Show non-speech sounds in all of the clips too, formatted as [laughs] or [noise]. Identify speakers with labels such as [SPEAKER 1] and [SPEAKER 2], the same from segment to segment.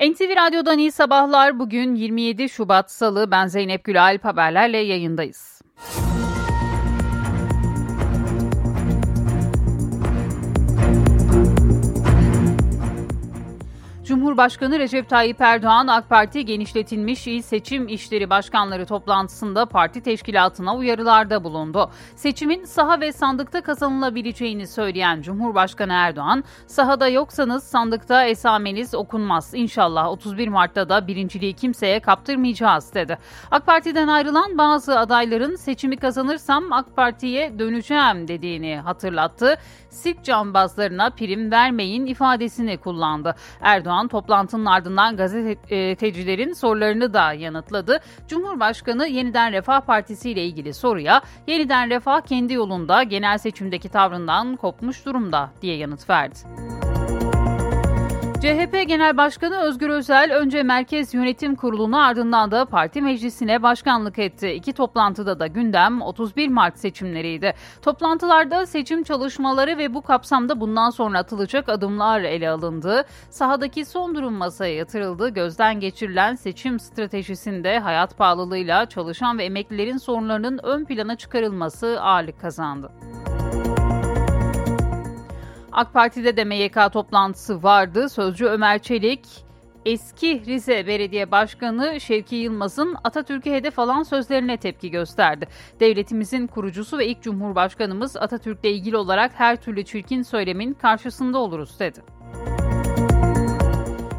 [SPEAKER 1] NTV Radyo'dan iyi sabahlar. Bugün 27 Şubat Salı. Ben Zeynep Gülalp haberlerle yayındayız. Cumhurbaşkanı Recep Tayyip Erdoğan AK Parti genişletilmiş il seçim işleri başkanları toplantısında parti teşkilatına uyarılarda bulundu. Seçimin saha ve sandıkta kazanılabileceğini söyleyen Cumhurbaşkanı Erdoğan, sahada yoksanız sandıkta esameniz okunmaz. İnşallah 31 Mart'ta da birinciliği kimseye kaptırmayacağız dedi. AK Parti'den ayrılan bazı adayların seçimi kazanırsam AK Parti'ye döneceğim dediğini hatırlattı. Sirk cambazlarına prim vermeyin ifadesini kullandı. Erdoğan toplantının ardından gazetecilerin sorularını da yanıtladı. Cumhurbaşkanı Yeniden Refah Partisi ile ilgili soruya Yeniden Refah kendi yolunda genel seçimdeki tavrından kopmuş durumda diye yanıt verdi. CHP Genel Başkanı Özgür Özel önce Merkez Yönetim Kurulu'na ardından da parti meclisine başkanlık etti. İki toplantıda da gündem 31 Mart seçimleriydi. Toplantılarda seçim çalışmaları ve bu kapsamda bundan sonra atılacak adımlar ele alındı. Sahadaki son durum masaya yatırıldı. Gözden geçirilen seçim stratejisinde hayat pahalılığıyla çalışan ve emeklilerin sorunlarının ön plana çıkarılması ağırlık kazandı. AK Parti'de de MYK toplantısı vardı. Sözcü Ömer Çelik, eski Rize Belediye Başkanı Şevki Yılmaz'ın Atatürk'e hedef alan sözlerine tepki gösterdi. Devletimizin kurucusu ve ilk Cumhurbaşkanımız Atatürk'le ilgili olarak her türlü çirkin söylemin karşısında oluruz dedi.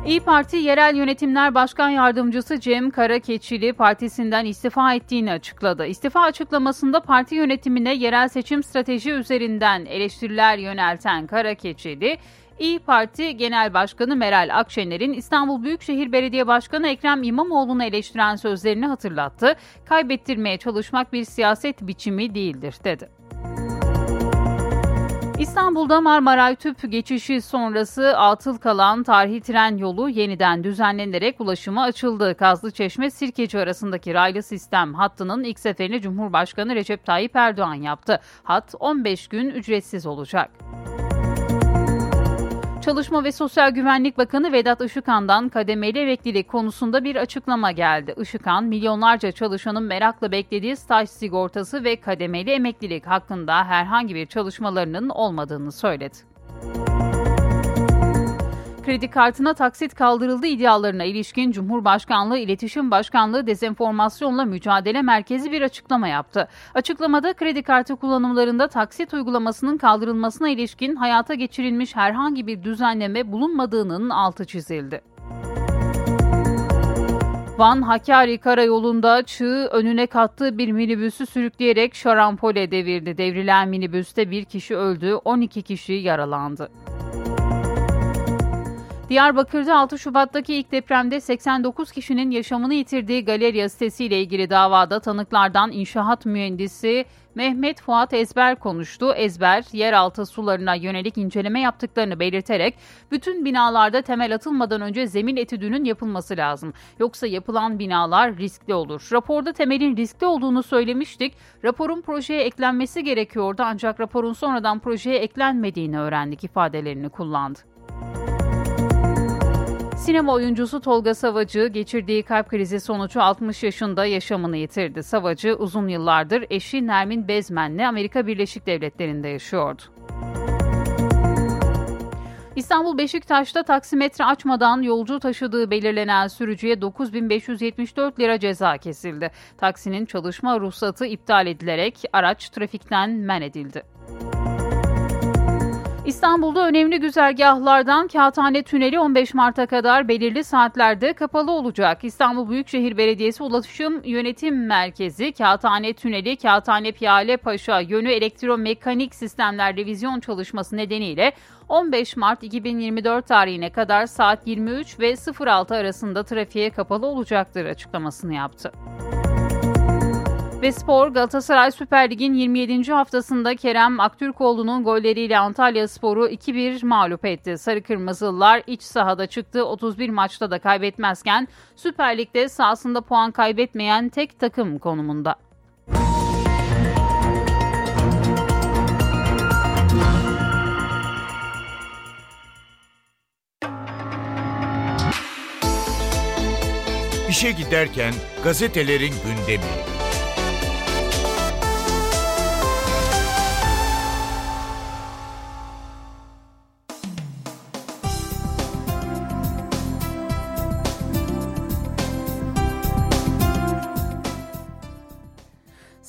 [SPEAKER 1] İyi Parti Yerel Yönetimler Başkan Yardımcısı Cem Karakeçili partisinden istifa ettiğini açıkladı. İstifa açıklamasında parti yönetimine yerel seçim strateji üzerinden eleştiriler yönelten Karakeçili, İyi Parti Genel Başkanı Meral Akşener'in İstanbul Büyükşehir Belediye Başkanı Ekrem İmamoğlu'nu eleştiren sözlerini hatırlattı. Kaybettirmeye çalışmak bir siyaset biçimi değildir dedi. İstanbul'da Marmaray Tüp geçişi sonrası atıl kalan tarihi tren yolu yeniden düzenlenerek ulaşıma açıldı. Kazlıçeşme Sirkeci arasındaki raylı sistem hattının ilk seferini Cumhurbaşkanı Recep Tayyip Erdoğan yaptı. Hat 15 gün ücretsiz olacak. Çalışma ve Sosyal Güvenlik Bakanı Vedat Işıkhan'dan kademeli emeklilik konusunda bir açıklama geldi. Işıkhan, milyonlarca çalışanın merakla beklediği staj sigortası ve kademeli emeklilik hakkında herhangi bir çalışmalarının olmadığını söyledi kredi kartına taksit kaldırıldı iddialarına ilişkin Cumhurbaşkanlığı İletişim Başkanlığı Dezenformasyonla Mücadele Merkezi bir açıklama yaptı. Açıklamada kredi kartı kullanımlarında taksit uygulamasının kaldırılmasına ilişkin hayata geçirilmiş herhangi bir düzenleme bulunmadığının altı çizildi. Van Hakkari Karayolu'nda çığ önüne kattığı bir minibüsü sürükleyerek şarampole devirdi. Devrilen minibüste bir kişi öldü, 12 kişi yaralandı. Diyarbakır'da 6 Şubat'taki ilk depremde 89 kişinin yaşamını yitirdiği galeriya sitesiyle ilgili davada tanıklardan inşaat mühendisi Mehmet Fuat Ezber konuştu. Ezber, yeraltı sularına yönelik inceleme yaptıklarını belirterek bütün binalarda temel atılmadan önce zemin etüdünün yapılması lazım. Yoksa yapılan binalar riskli olur. Raporda temelin riskli olduğunu söylemiştik. Raporun projeye eklenmesi gerekiyordu ancak raporun sonradan projeye eklenmediğini öğrendik ifadelerini kullandı. Sinema oyuncusu Tolga Savacı geçirdiği kalp krizi sonucu 60 yaşında yaşamını yitirdi. Savacı uzun yıllardır eşi Nermin Bezmen'le Amerika Birleşik Devletleri'nde yaşıyordu. İstanbul Beşiktaş'ta taksimetre açmadan yolcu taşıdığı belirlenen sürücüye 9574 lira ceza kesildi. Taksinin çalışma ruhsatı iptal edilerek araç trafikten men edildi. İstanbul'da önemli güzergahlardan Kağıthane Tüneli 15 Mart'a kadar belirli saatlerde kapalı olacak. İstanbul Büyükşehir Belediyesi Ulaşım Yönetim Merkezi Kağıthane Tüneli, Kağıthane Piyale Paşa yönü elektromekanik sistemler revizyon çalışması nedeniyle 15 Mart 2024 tarihine kadar saat 23 ve 06 arasında trafiğe kapalı olacaktır açıklamasını yaptı. Ve spor Galatasaray Süper Lig'in 27. haftasında Kerem Aktürkoğlu'nun golleriyle Antalya Spor'u 2-1 mağlup etti. Sarı Kırmızılılar iç sahada çıktı. 31 maçta da kaybetmezken Süper Lig'de sahasında puan kaybetmeyen tek takım konumunda.
[SPEAKER 2] İşe giderken gazetelerin gündemi.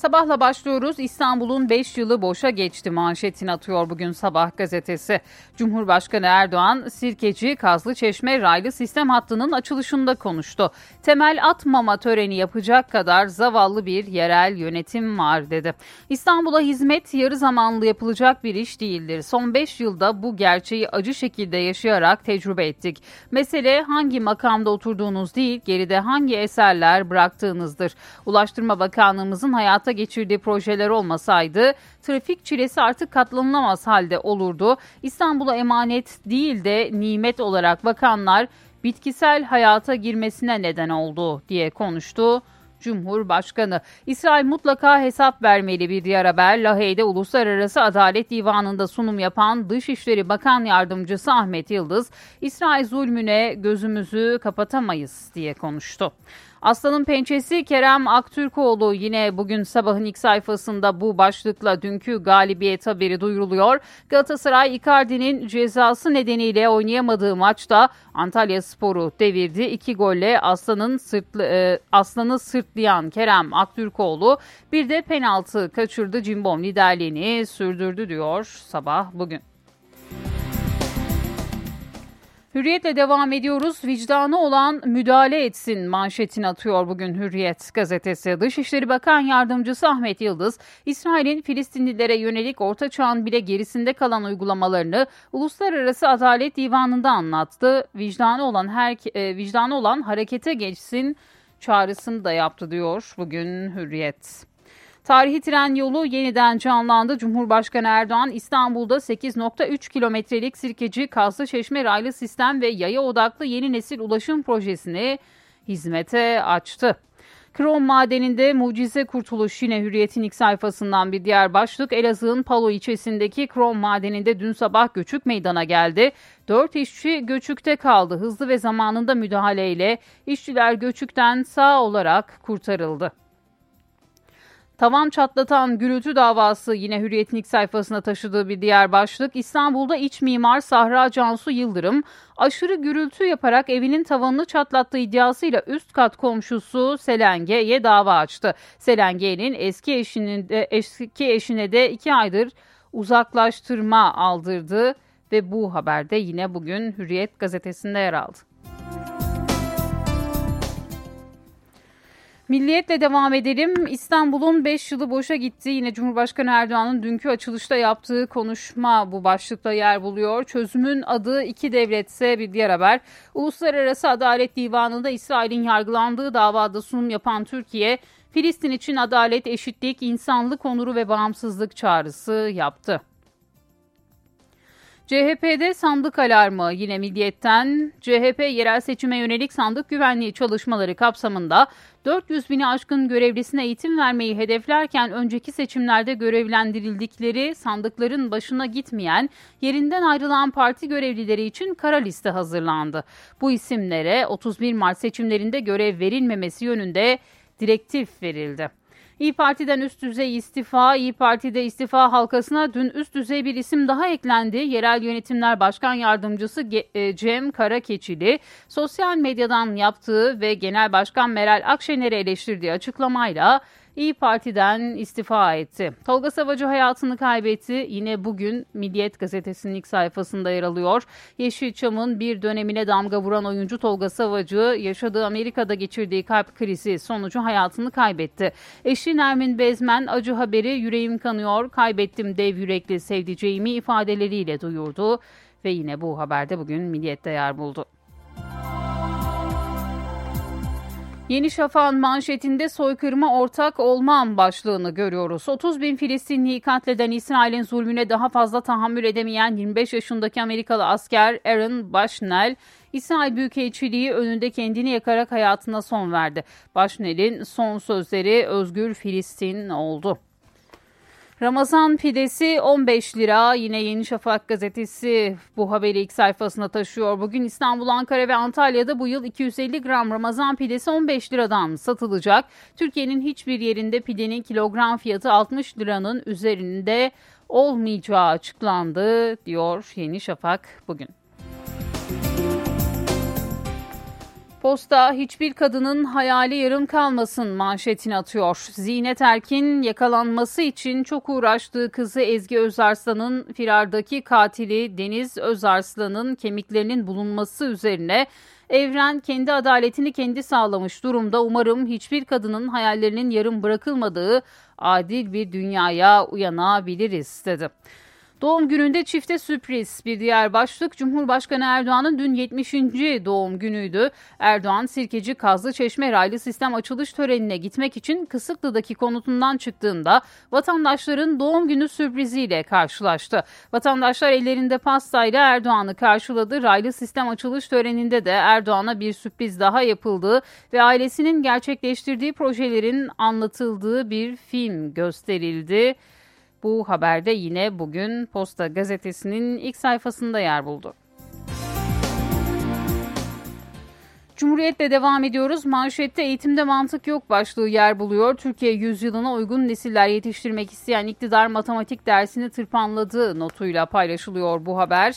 [SPEAKER 1] Sabahla başlıyoruz. İstanbul'un 5 yılı boşa geçti manşetini atıyor bugün Sabah gazetesi. Cumhurbaşkanı Erdoğan, Sirkeci Kazlı Çeşme raylı sistem hattının açılışında konuştu. Temel atmama töreni yapacak kadar zavallı bir yerel yönetim var dedi. İstanbul'a hizmet yarı zamanlı yapılacak bir iş değildir. Son 5 yılda bu gerçeği acı şekilde yaşayarak tecrübe ettik. Mesele hangi makamda oturduğunuz değil, geride hangi eserler bıraktığınızdır. Ulaştırma Bakanlığımızın hayata geçirdiği projeler olmasaydı trafik çilesi artık katlanılamaz halde olurdu. İstanbul'a emanet değil de nimet olarak bakanlar bitkisel hayata girmesine neden oldu diye konuştu. Cumhurbaşkanı. İsrail mutlaka hesap vermeli bir diğer haber. Lahey'de Uluslararası Adalet Divanı'nda sunum yapan Dışişleri Bakan Yardımcısı Ahmet Yıldız, İsrail zulmüne gözümüzü kapatamayız diye konuştu. Aslanın pençesi Kerem Aktürkoğlu yine bugün sabahın ilk sayfasında bu başlıkla dünkü galibiyet haberi duyuruluyor. Galatasaray Icardi'nin cezası nedeniyle oynayamadığı maçta Antalya Sporu devirdi. İki golle Aslan'ın sırtlı, e, Aslan'ı sırtlayan Kerem Aktürkoğlu bir de penaltı kaçırdı. Cimbom liderliğini sürdürdü diyor sabah bugün. Hürriyetle devam ediyoruz. Vicdanı olan müdahale etsin manşetini atıyor bugün Hürriyet gazetesi. Dışişleri Bakan Yardımcısı Ahmet Yıldız, İsrail'in Filistinlilere yönelik Orta Çağ'ın bile gerisinde kalan uygulamalarını Uluslararası Adalet Divanı'nda anlattı. Vicdanı olan her e, vicdanı olan harekete geçsin çağrısını da yaptı diyor bugün Hürriyet. Tarihi tren yolu yeniden canlandı. Cumhurbaşkanı Erdoğan İstanbul'da 8.3 kilometrelik Sirkeci Kazlı Çeşme raylı sistem ve yaya odaklı yeni nesil ulaşım projesini hizmete açtı. Krom madeninde mucize kurtuluş yine Hürriyet'in ilk sayfasından bir diğer başlık. Elazığ'ın Palo ilçesindeki krom madeninde dün sabah göçük meydana geldi. Dört işçi göçükte kaldı. Hızlı ve zamanında müdahaleyle işçiler göçükten sağ olarak kurtarıldı. Tavan çatlatan gürültü davası yine Hürriyet'in ilk sayfasına taşıdığı bir diğer başlık. İstanbul'da iç mimar Sahra Cansu Yıldırım aşırı gürültü yaparak evinin tavanını çatlattığı iddiasıyla üst kat komşusu Selenge'ye dava açtı. Selenge'nin eski eşinin de, eski eşine de iki aydır uzaklaştırma aldırdı ve bu haberde yine bugün Hürriyet gazetesinde yer aldı. Milliyetle devam edelim. İstanbul'un 5 yılı boşa gitti. Yine Cumhurbaşkanı Erdoğan'ın dünkü açılışta yaptığı konuşma bu başlıkta yer buluyor. Çözümün adı iki devletse bir diğer haber. Uluslararası Adalet Divanı'nda İsrail'in yargılandığı davada sunum yapan Türkiye, Filistin için adalet, eşitlik, insanlık onuru ve bağımsızlık çağrısı yaptı. CHP'de sandık alarmı yine Milliyet'ten. CHP yerel seçime yönelik sandık güvenliği çalışmaları kapsamında 400 bini aşkın görevlisine eğitim vermeyi hedeflerken önceki seçimlerde görevlendirildikleri sandıkların başına gitmeyen yerinden ayrılan parti görevlileri için kara liste hazırlandı. Bu isimlere 31 Mart seçimlerinde görev verilmemesi yönünde direktif verildi. İyi Parti'den üst düzey istifa, İyi Parti'de istifa halkasına dün üst düzey bir isim daha eklendi. Yerel Yönetimler Başkan Yardımcısı e, Cem Karakeçili, sosyal medyadan yaptığı ve Genel Başkan Meral Akşener'i eleştirdiği açıklamayla İyi Parti'den istifa etti. Tolga Savacı hayatını kaybetti. Yine bugün Milliyet gazetesinin ilk sayfasında yer alıyor. Yeşilçam'ın bir dönemine damga vuran oyuncu Tolga Savacı yaşadığı Amerika'da geçirdiği kalp krizi sonucu hayatını kaybetti. Eşi Nermin Bezmen acı haberi yüreğim kanıyor, kaybettim dev yürekli sevdiceğimi ifadeleriyle duyurdu. Ve yine bu haberde bugün Milliyet'te yer buldu. Yeni Şafak'ın manşetinde soykırıma ortak olmam başlığını görüyoruz. 30 bin Filistinliyi katleden İsrail'in zulmüne daha fazla tahammül edemeyen 25 yaşındaki Amerikalı asker Aaron Bushnell, İsrail Büyükelçiliği önünde kendini yakarak hayatına son verdi. Bushnell'in son sözleri Özgür Filistin oldu. Ramazan pidesi 15 lira. Yine Yeni Şafak gazetesi bu haberi ilk sayfasına taşıyor. Bugün İstanbul, Ankara ve Antalya'da bu yıl 250 gram Ramazan pidesi 15 liradan satılacak. Türkiye'nin hiçbir yerinde pidenin kilogram fiyatı 60 liranın üzerinde olmayacağı açıklandı diyor Yeni Şafak bugün. Posta hiçbir kadının hayali yarım kalmasın manşetini atıyor. Zinet Erkin yakalanması için çok uğraştığı kızı Ezgi Özarslan'ın firardaki katili Deniz Özarslan'ın kemiklerinin bulunması üzerine Evren kendi adaletini kendi sağlamış durumda. Umarım hiçbir kadının hayallerinin yarım bırakılmadığı adil bir dünyaya uyanabiliriz dedi. Doğum gününde çifte sürpriz. Bir diğer başlık Cumhurbaşkanı Erdoğan'ın dün 70. doğum günüydü. Erdoğan Sirkeci Kazlı Çeşme raylı sistem açılış törenine gitmek için Kısıklı'daki konutundan çıktığında vatandaşların doğum günü sürpriziyle karşılaştı. Vatandaşlar ellerinde pastayla Erdoğan'ı karşıladı. Raylı sistem açılış töreninde de Erdoğan'a bir sürpriz daha yapıldı ve ailesinin gerçekleştirdiği projelerin anlatıldığı bir film gösterildi. Bu haberde yine bugün Posta gazetesinin ilk sayfasında yer buldu. Cumhuriyetle devam ediyoruz. Manşette eğitimde mantık yok başlığı yer buluyor. Türkiye yüzyılına uygun nesiller yetiştirmek isteyen iktidar matematik dersini tırpanladığı notuyla paylaşılıyor bu haber.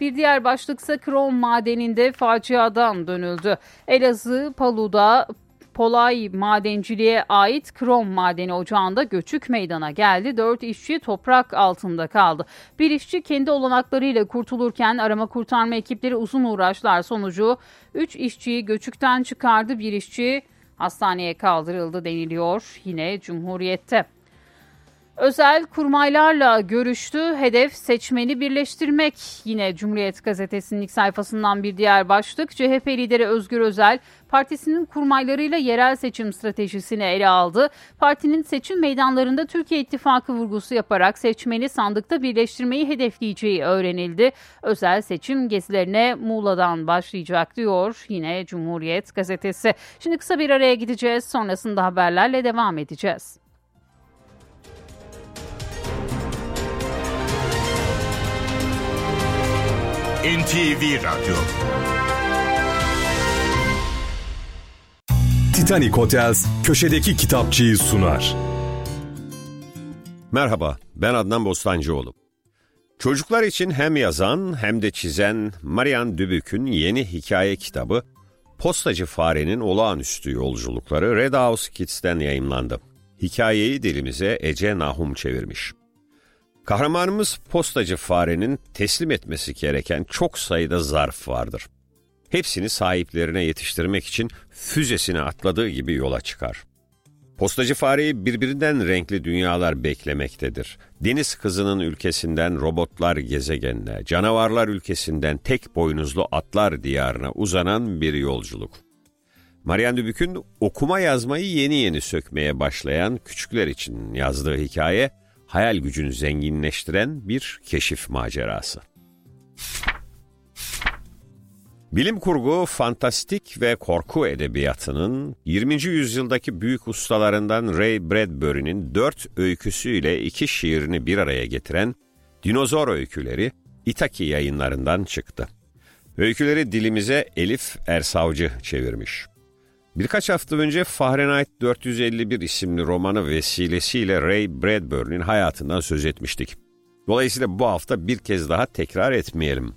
[SPEAKER 1] Bir diğer başlıksa krom madeninde faciadan dönüldü. Elazığ, Palu'da Polay Madenciliğe ait krom madeni ocağında göçük meydana geldi. Dört işçi toprak altında kaldı. Bir işçi kendi olanaklarıyla kurtulurken arama kurtarma ekipleri uzun uğraşlar sonucu 3 işçiyi göçükten çıkardı. Bir işçi hastaneye kaldırıldı deniliyor yine Cumhuriyet'te. Özel kurmaylarla görüştü. Hedef seçmeni birleştirmek. Yine Cumhuriyet Gazetesi'nin ilk sayfasından bir diğer başlık. CHP lideri Özgür Özel partisinin kurmaylarıyla yerel seçim stratejisini ele aldı. Partinin seçim meydanlarında Türkiye İttifakı vurgusu yaparak seçmeni sandıkta birleştirmeyi hedefleyeceği öğrenildi. Özel seçim gezilerine Muğla'dan başlayacak diyor yine Cumhuriyet Gazetesi. Şimdi kısa bir araya gideceğiz. Sonrasında haberlerle devam edeceğiz.
[SPEAKER 2] NTV Radyo
[SPEAKER 3] Titanic Hotels köşedeki kitapçıyı sunar.
[SPEAKER 4] Merhaba, ben Adnan Bostancıoğlu. Çocuklar için hem yazan hem de çizen Marian Dübük'ün yeni hikaye kitabı Postacı Farenin Olağanüstü Yolculukları Red House Kids'ten yayımlandı. Hikayeyi dilimize Ece Nahum çevirmiş. Kahramanımız postacı farenin teslim etmesi gereken çok sayıda zarf vardır. Hepsini sahiplerine yetiştirmek için füzesine atladığı gibi yola çıkar. Postacı fareyi birbirinden renkli dünyalar beklemektedir. Deniz kızının ülkesinden robotlar gezegenine, canavarlar ülkesinden tek boynuzlu atlar diyarına uzanan bir yolculuk. Marianne Dubuc'un okuma yazmayı yeni yeni sökmeye başlayan küçükler için yazdığı hikaye, hayal gücünü zenginleştiren bir keşif macerası. Bilim kurgu, fantastik ve korku edebiyatının 20. yüzyıldaki büyük ustalarından Ray Bradbury'nin dört öyküsüyle iki şiirini bir araya getiren Dinozor Öyküleri Itaki yayınlarından çıktı. Öyküleri dilimize Elif Ersavcı çevirmiş. Birkaç hafta önce Fahrenheit 451 isimli romanı vesilesiyle Ray Bradbury'nin hayatından söz etmiştik. Dolayısıyla bu hafta bir kez daha tekrar etmeyelim.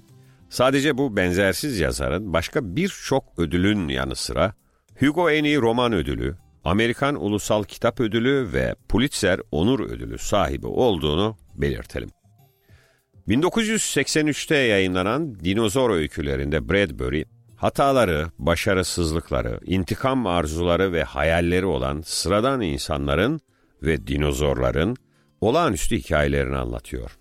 [SPEAKER 4] Sadece bu benzersiz yazarın başka birçok ödülün yanı sıra Hugo en iyi roman ödülü, Amerikan Ulusal Kitap Ödülü ve Pulitzer Onur Ödülü sahibi olduğunu belirtelim. 1983'te yayınlanan Dinozor öykülerinde Bradbury, Hataları, başarısızlıkları, intikam arzuları ve hayalleri olan sıradan insanların ve dinozorların olağanüstü hikayelerini anlatıyor.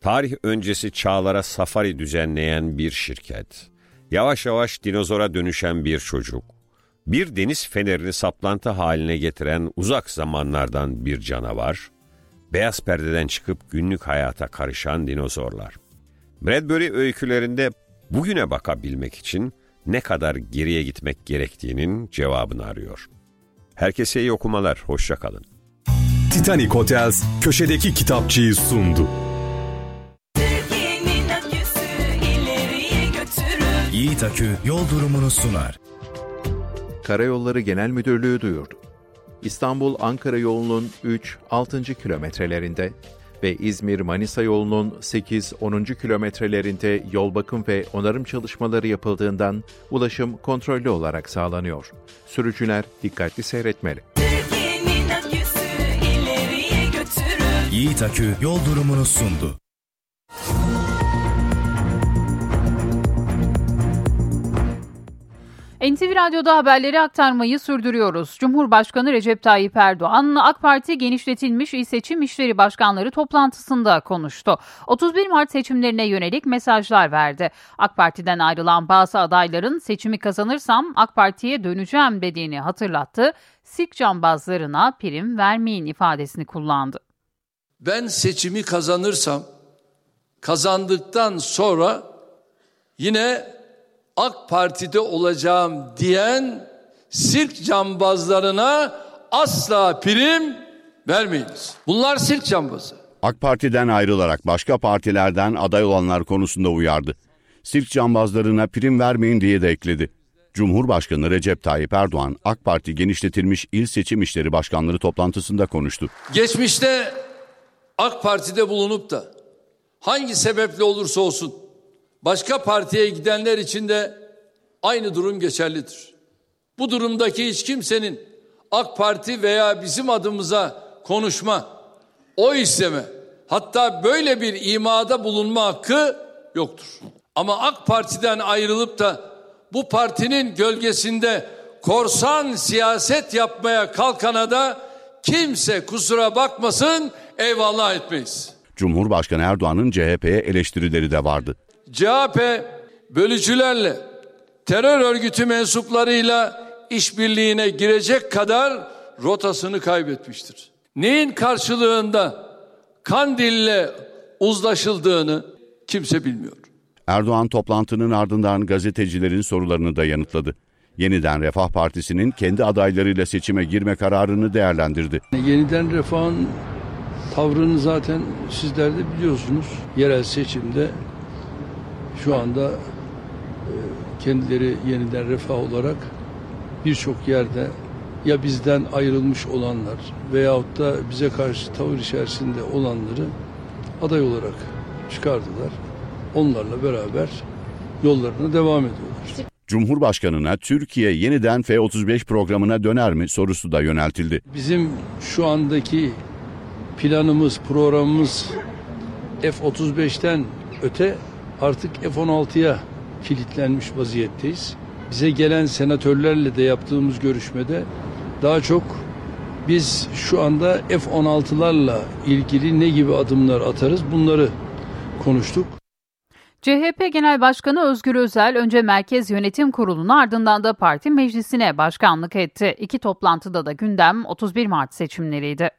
[SPEAKER 4] Tarih öncesi çağlara safari düzenleyen bir şirket, yavaş yavaş dinozora dönüşen bir çocuk, bir deniz fenerini saplantı haline getiren uzak zamanlardan bir canavar, beyaz perdeden çıkıp günlük hayata karışan dinozorlar. Bradbury öykülerinde bugüne bakabilmek için ne kadar geriye gitmek gerektiğinin cevabını arıyor. Herkese iyi okumalar, hoşça kalın.
[SPEAKER 5] Titanic Hotels köşedeki kitapçıyı sundu.
[SPEAKER 6] Aküsü.
[SPEAKER 7] Yiğit Akü yol durumunu sunar.
[SPEAKER 8] Karayolları Genel Müdürlüğü duyurdu. İstanbul-Ankara yolunun 3-6. kilometrelerinde ve İzmir-Manisa yolunun 8-10. kilometrelerinde yol bakım ve onarım çalışmaları yapıldığından ulaşım kontrollü olarak sağlanıyor. Sürücüler dikkatli seyretmeli.
[SPEAKER 6] Aküsü.
[SPEAKER 7] Yiğit Akü yol durumunu sundu.
[SPEAKER 1] NTV Radyo'da haberleri aktarmayı sürdürüyoruz. Cumhurbaşkanı Recep Tayyip Erdoğan, AK Parti genişletilmiş il seçim işleri başkanları toplantısında konuştu. 31 Mart seçimlerine yönelik mesajlar verdi. AK Parti'den ayrılan bazı adayların seçimi kazanırsam AK Parti'ye döneceğim dediğini hatırlattı. Sirk cambazlarına prim vermeyin ifadesini kullandı.
[SPEAKER 9] Ben seçimi kazanırsam kazandıktan sonra yine AK Parti'de olacağım diyen sirk cambazlarına asla prim vermeyiniz. Bunlar sirk cambazı.
[SPEAKER 10] AK Parti'den ayrılarak başka partilerden aday olanlar konusunda uyardı. Sirk cambazlarına prim vermeyin diye de ekledi. Cumhurbaşkanı Recep Tayyip Erdoğan, AK Parti genişletilmiş il seçim işleri başkanları toplantısında konuştu.
[SPEAKER 9] Geçmişte AK Parti'de bulunup da hangi sebeple olursa olsun başka partiye gidenler için de aynı durum geçerlidir. Bu durumdaki hiç kimsenin AK Parti veya bizim adımıza konuşma, o isteme, hatta böyle bir imada bulunma hakkı yoktur. Ama AK Parti'den ayrılıp da bu partinin gölgesinde korsan siyaset yapmaya kalkana da kimse kusura bakmasın eyvallah etmeyiz.
[SPEAKER 10] Cumhurbaşkanı Erdoğan'ın CHP'ye eleştirileri de vardı.
[SPEAKER 9] CHP bölücülerle terör örgütü mensuplarıyla işbirliğine girecek kadar rotasını kaybetmiştir. Neyin karşılığında Kandil'le uzlaşıldığını kimse bilmiyor.
[SPEAKER 10] Erdoğan toplantının ardından gazetecilerin sorularını da yanıtladı. Yeniden Refah Partisi'nin kendi adaylarıyla seçime girme kararını değerlendirdi.
[SPEAKER 9] Yeniden Refah'ın tavrını zaten sizler de biliyorsunuz. Yerel seçimde şu anda e, kendileri yeniden refah olarak birçok yerde ya bizden ayrılmış olanlar veyahut da bize karşı tavır içerisinde olanları aday olarak çıkardılar. Onlarla beraber yollarına devam ediyorlar.
[SPEAKER 10] Cumhurbaşkanına Türkiye yeniden F-35 programına döner mi sorusu da yöneltildi.
[SPEAKER 9] Bizim şu andaki planımız, programımız F-35'ten öte artık F-16'ya kilitlenmiş vaziyetteyiz. Bize gelen senatörlerle de yaptığımız görüşmede daha çok biz şu anda F-16'larla ilgili ne gibi adımlar atarız bunları konuştuk.
[SPEAKER 1] CHP Genel Başkanı Özgür Özel önce Merkez Yönetim Kurulu'na ardından da parti meclisine başkanlık etti. İki toplantıda da gündem 31 Mart seçimleriydi.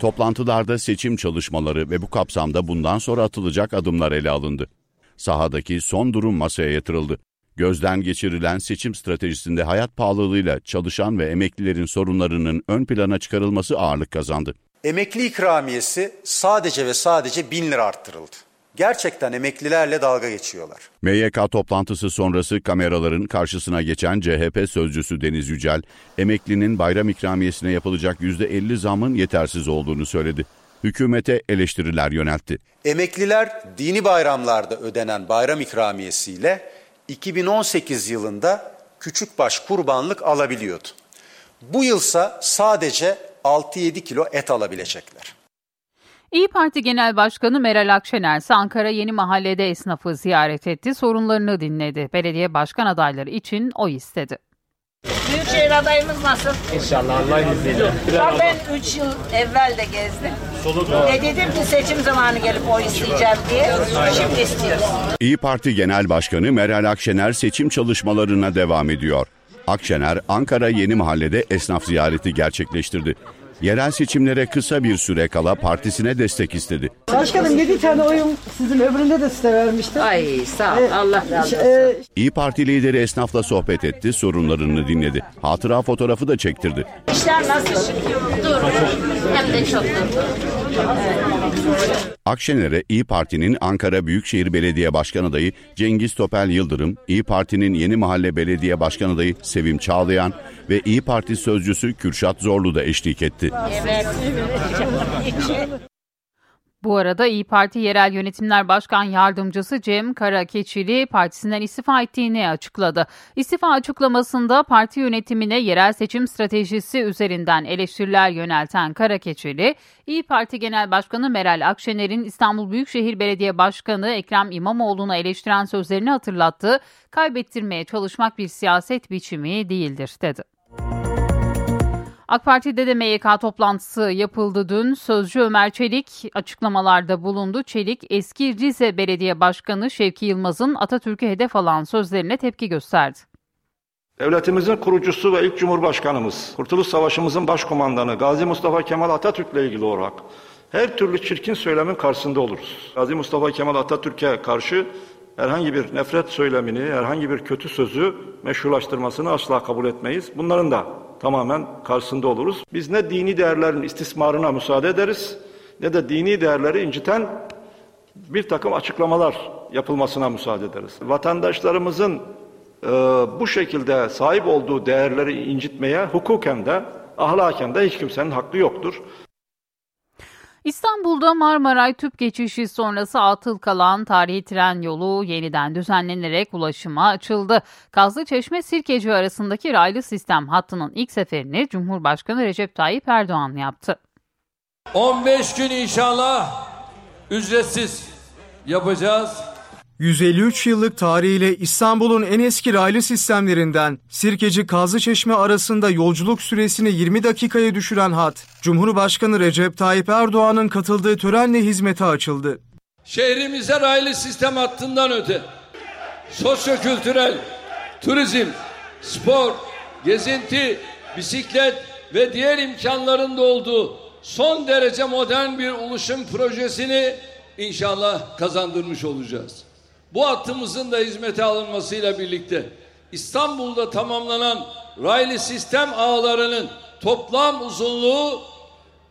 [SPEAKER 10] Toplantılarda seçim çalışmaları ve bu kapsamda bundan sonra atılacak adımlar ele alındı. Sahadaki son durum masaya yatırıldı. Gözden geçirilen seçim stratejisinde hayat pahalılığıyla çalışan ve emeklilerin sorunlarının ön plana çıkarılması ağırlık kazandı.
[SPEAKER 11] Emekli ikramiyesi sadece ve sadece 1000 lira arttırıldı. Gerçekten emeklilerle dalga geçiyorlar.
[SPEAKER 10] MYK toplantısı sonrası kameraların karşısına geçen CHP sözcüsü Deniz Yücel, emeklinin bayram ikramiyesine yapılacak %50 zamın yetersiz olduğunu söyledi. Hükümete eleştiriler yöneltti.
[SPEAKER 11] Emekliler dini bayramlarda ödenen bayram ikramiyesiyle 2018 yılında küçükbaş kurbanlık alabiliyordu. Bu yılsa sadece 6-7 kilo et alabilecekler.
[SPEAKER 1] İyi Parti Genel Başkanı Meral Akşener ise Ankara Yeni Mahalle'de esnafı ziyaret etti, sorunlarını dinledi. Belediye başkan adayları için oy istedi.
[SPEAKER 12] Büyükşehir adayımız nasıl?
[SPEAKER 13] İnşallah Allah izniyle.
[SPEAKER 12] Bak ben 3 yıl evvel de gezdim. Ve dedim ki seçim zamanı gelip oy isteyeceğim diye. Şimdi istiyoruz.
[SPEAKER 10] İyi Parti Genel Başkanı Meral Akşener seçim çalışmalarına devam ediyor. Akşener, Ankara Yeni Mahalle'de esnaf ziyareti gerçekleştirdi. Yerel seçimlere kısa bir süre kala partisine destek istedi.
[SPEAKER 14] Başkanım 7 tane oyum sizin öbüründe de size vermiştim.
[SPEAKER 12] Ay sağ ol. Allah razı olsun.
[SPEAKER 14] Ee,
[SPEAKER 10] İyi Parti lideri esnafla sohbet etti, sorunlarını dinledi. Hatıra fotoğrafı da çektirdi.
[SPEAKER 12] İşler nasıl? Dur. Hem de çok
[SPEAKER 10] Akşener'e İyi Parti'nin Ankara Büyükşehir Belediye Başkan adayı Cengiz Topel Yıldırım, İyi Parti'nin Yeni Mahalle Belediye Başkan adayı Sevim Çağlayan ve İyi Parti sözcüsü Kürşat Zorlu da eşlik etti.
[SPEAKER 12] Evet. [laughs]
[SPEAKER 1] Bu arada İyi Parti Yerel Yönetimler Başkan Yardımcısı Cem Karakeçili partisinden istifa ettiğini açıkladı. İstifa açıklamasında parti yönetimine yerel seçim stratejisi üzerinden eleştiriler yönelten Karakeçili, İyi Parti Genel Başkanı Meral Akşener'in İstanbul Büyükşehir Belediye Başkanı Ekrem İmamoğlu'na eleştiren sözlerini hatırlattı. Kaybettirmeye çalışmak bir siyaset biçimi değildir dedi. AK Parti'de de MYK toplantısı yapıldı dün. Sözcü Ömer Çelik açıklamalarda bulundu. Çelik eski Rize Belediye Başkanı Şevki Yılmaz'ın Atatürk'e hedef alan sözlerine tepki gösterdi.
[SPEAKER 15] Devletimizin kurucusu ve ilk Cumhurbaşkanımız, Kurtuluş Savaşımızın başkomandanı Gazi Mustafa Kemal Atatürk'le ilgili olarak her türlü çirkin söylemin karşısında oluruz. Gazi Mustafa Kemal Atatürk'e karşı herhangi bir nefret söylemini, herhangi bir kötü sözü meşrulaştırmasını asla kabul etmeyiz. Bunların da tamamen karşısında oluruz. Biz ne dini değerlerin istismarına müsaade ederiz ne de dini değerleri inciten bir takım açıklamalar yapılmasına müsaade ederiz. Vatandaşlarımızın e, bu şekilde sahip olduğu değerleri incitmeye hukuken de ahlaken de hiç kimsenin hakkı yoktur.
[SPEAKER 1] İstanbul'da Marmaray tüp geçişi sonrası atıl kalan tarihi tren yolu yeniden düzenlenerek ulaşıma açıldı. Kazlıçeşme Sirkeci arasındaki raylı sistem hattının ilk seferini Cumhurbaşkanı Recep Tayyip Erdoğan yaptı.
[SPEAKER 9] 15 gün inşallah ücretsiz yapacağız.
[SPEAKER 16] 153 yıllık tarihiyle İstanbul'un en eski raylı sistemlerinden Sirkeci Kazlıçeşme arasında yolculuk süresini 20 dakikaya düşüren hat, Cumhurbaşkanı Recep Tayyip Erdoğan'ın katıldığı törenle hizmete açıldı.
[SPEAKER 9] Şehrimize raylı sistem hattından öte sosyokültürel, turizm, spor, gezinti, bisiklet ve diğer imkanların da olduğu son derece modern bir ulaşım projesini inşallah kazandırmış olacağız. Bu hattımızın da hizmete alınmasıyla birlikte İstanbul'da tamamlanan raylı sistem ağlarının toplam uzunluğu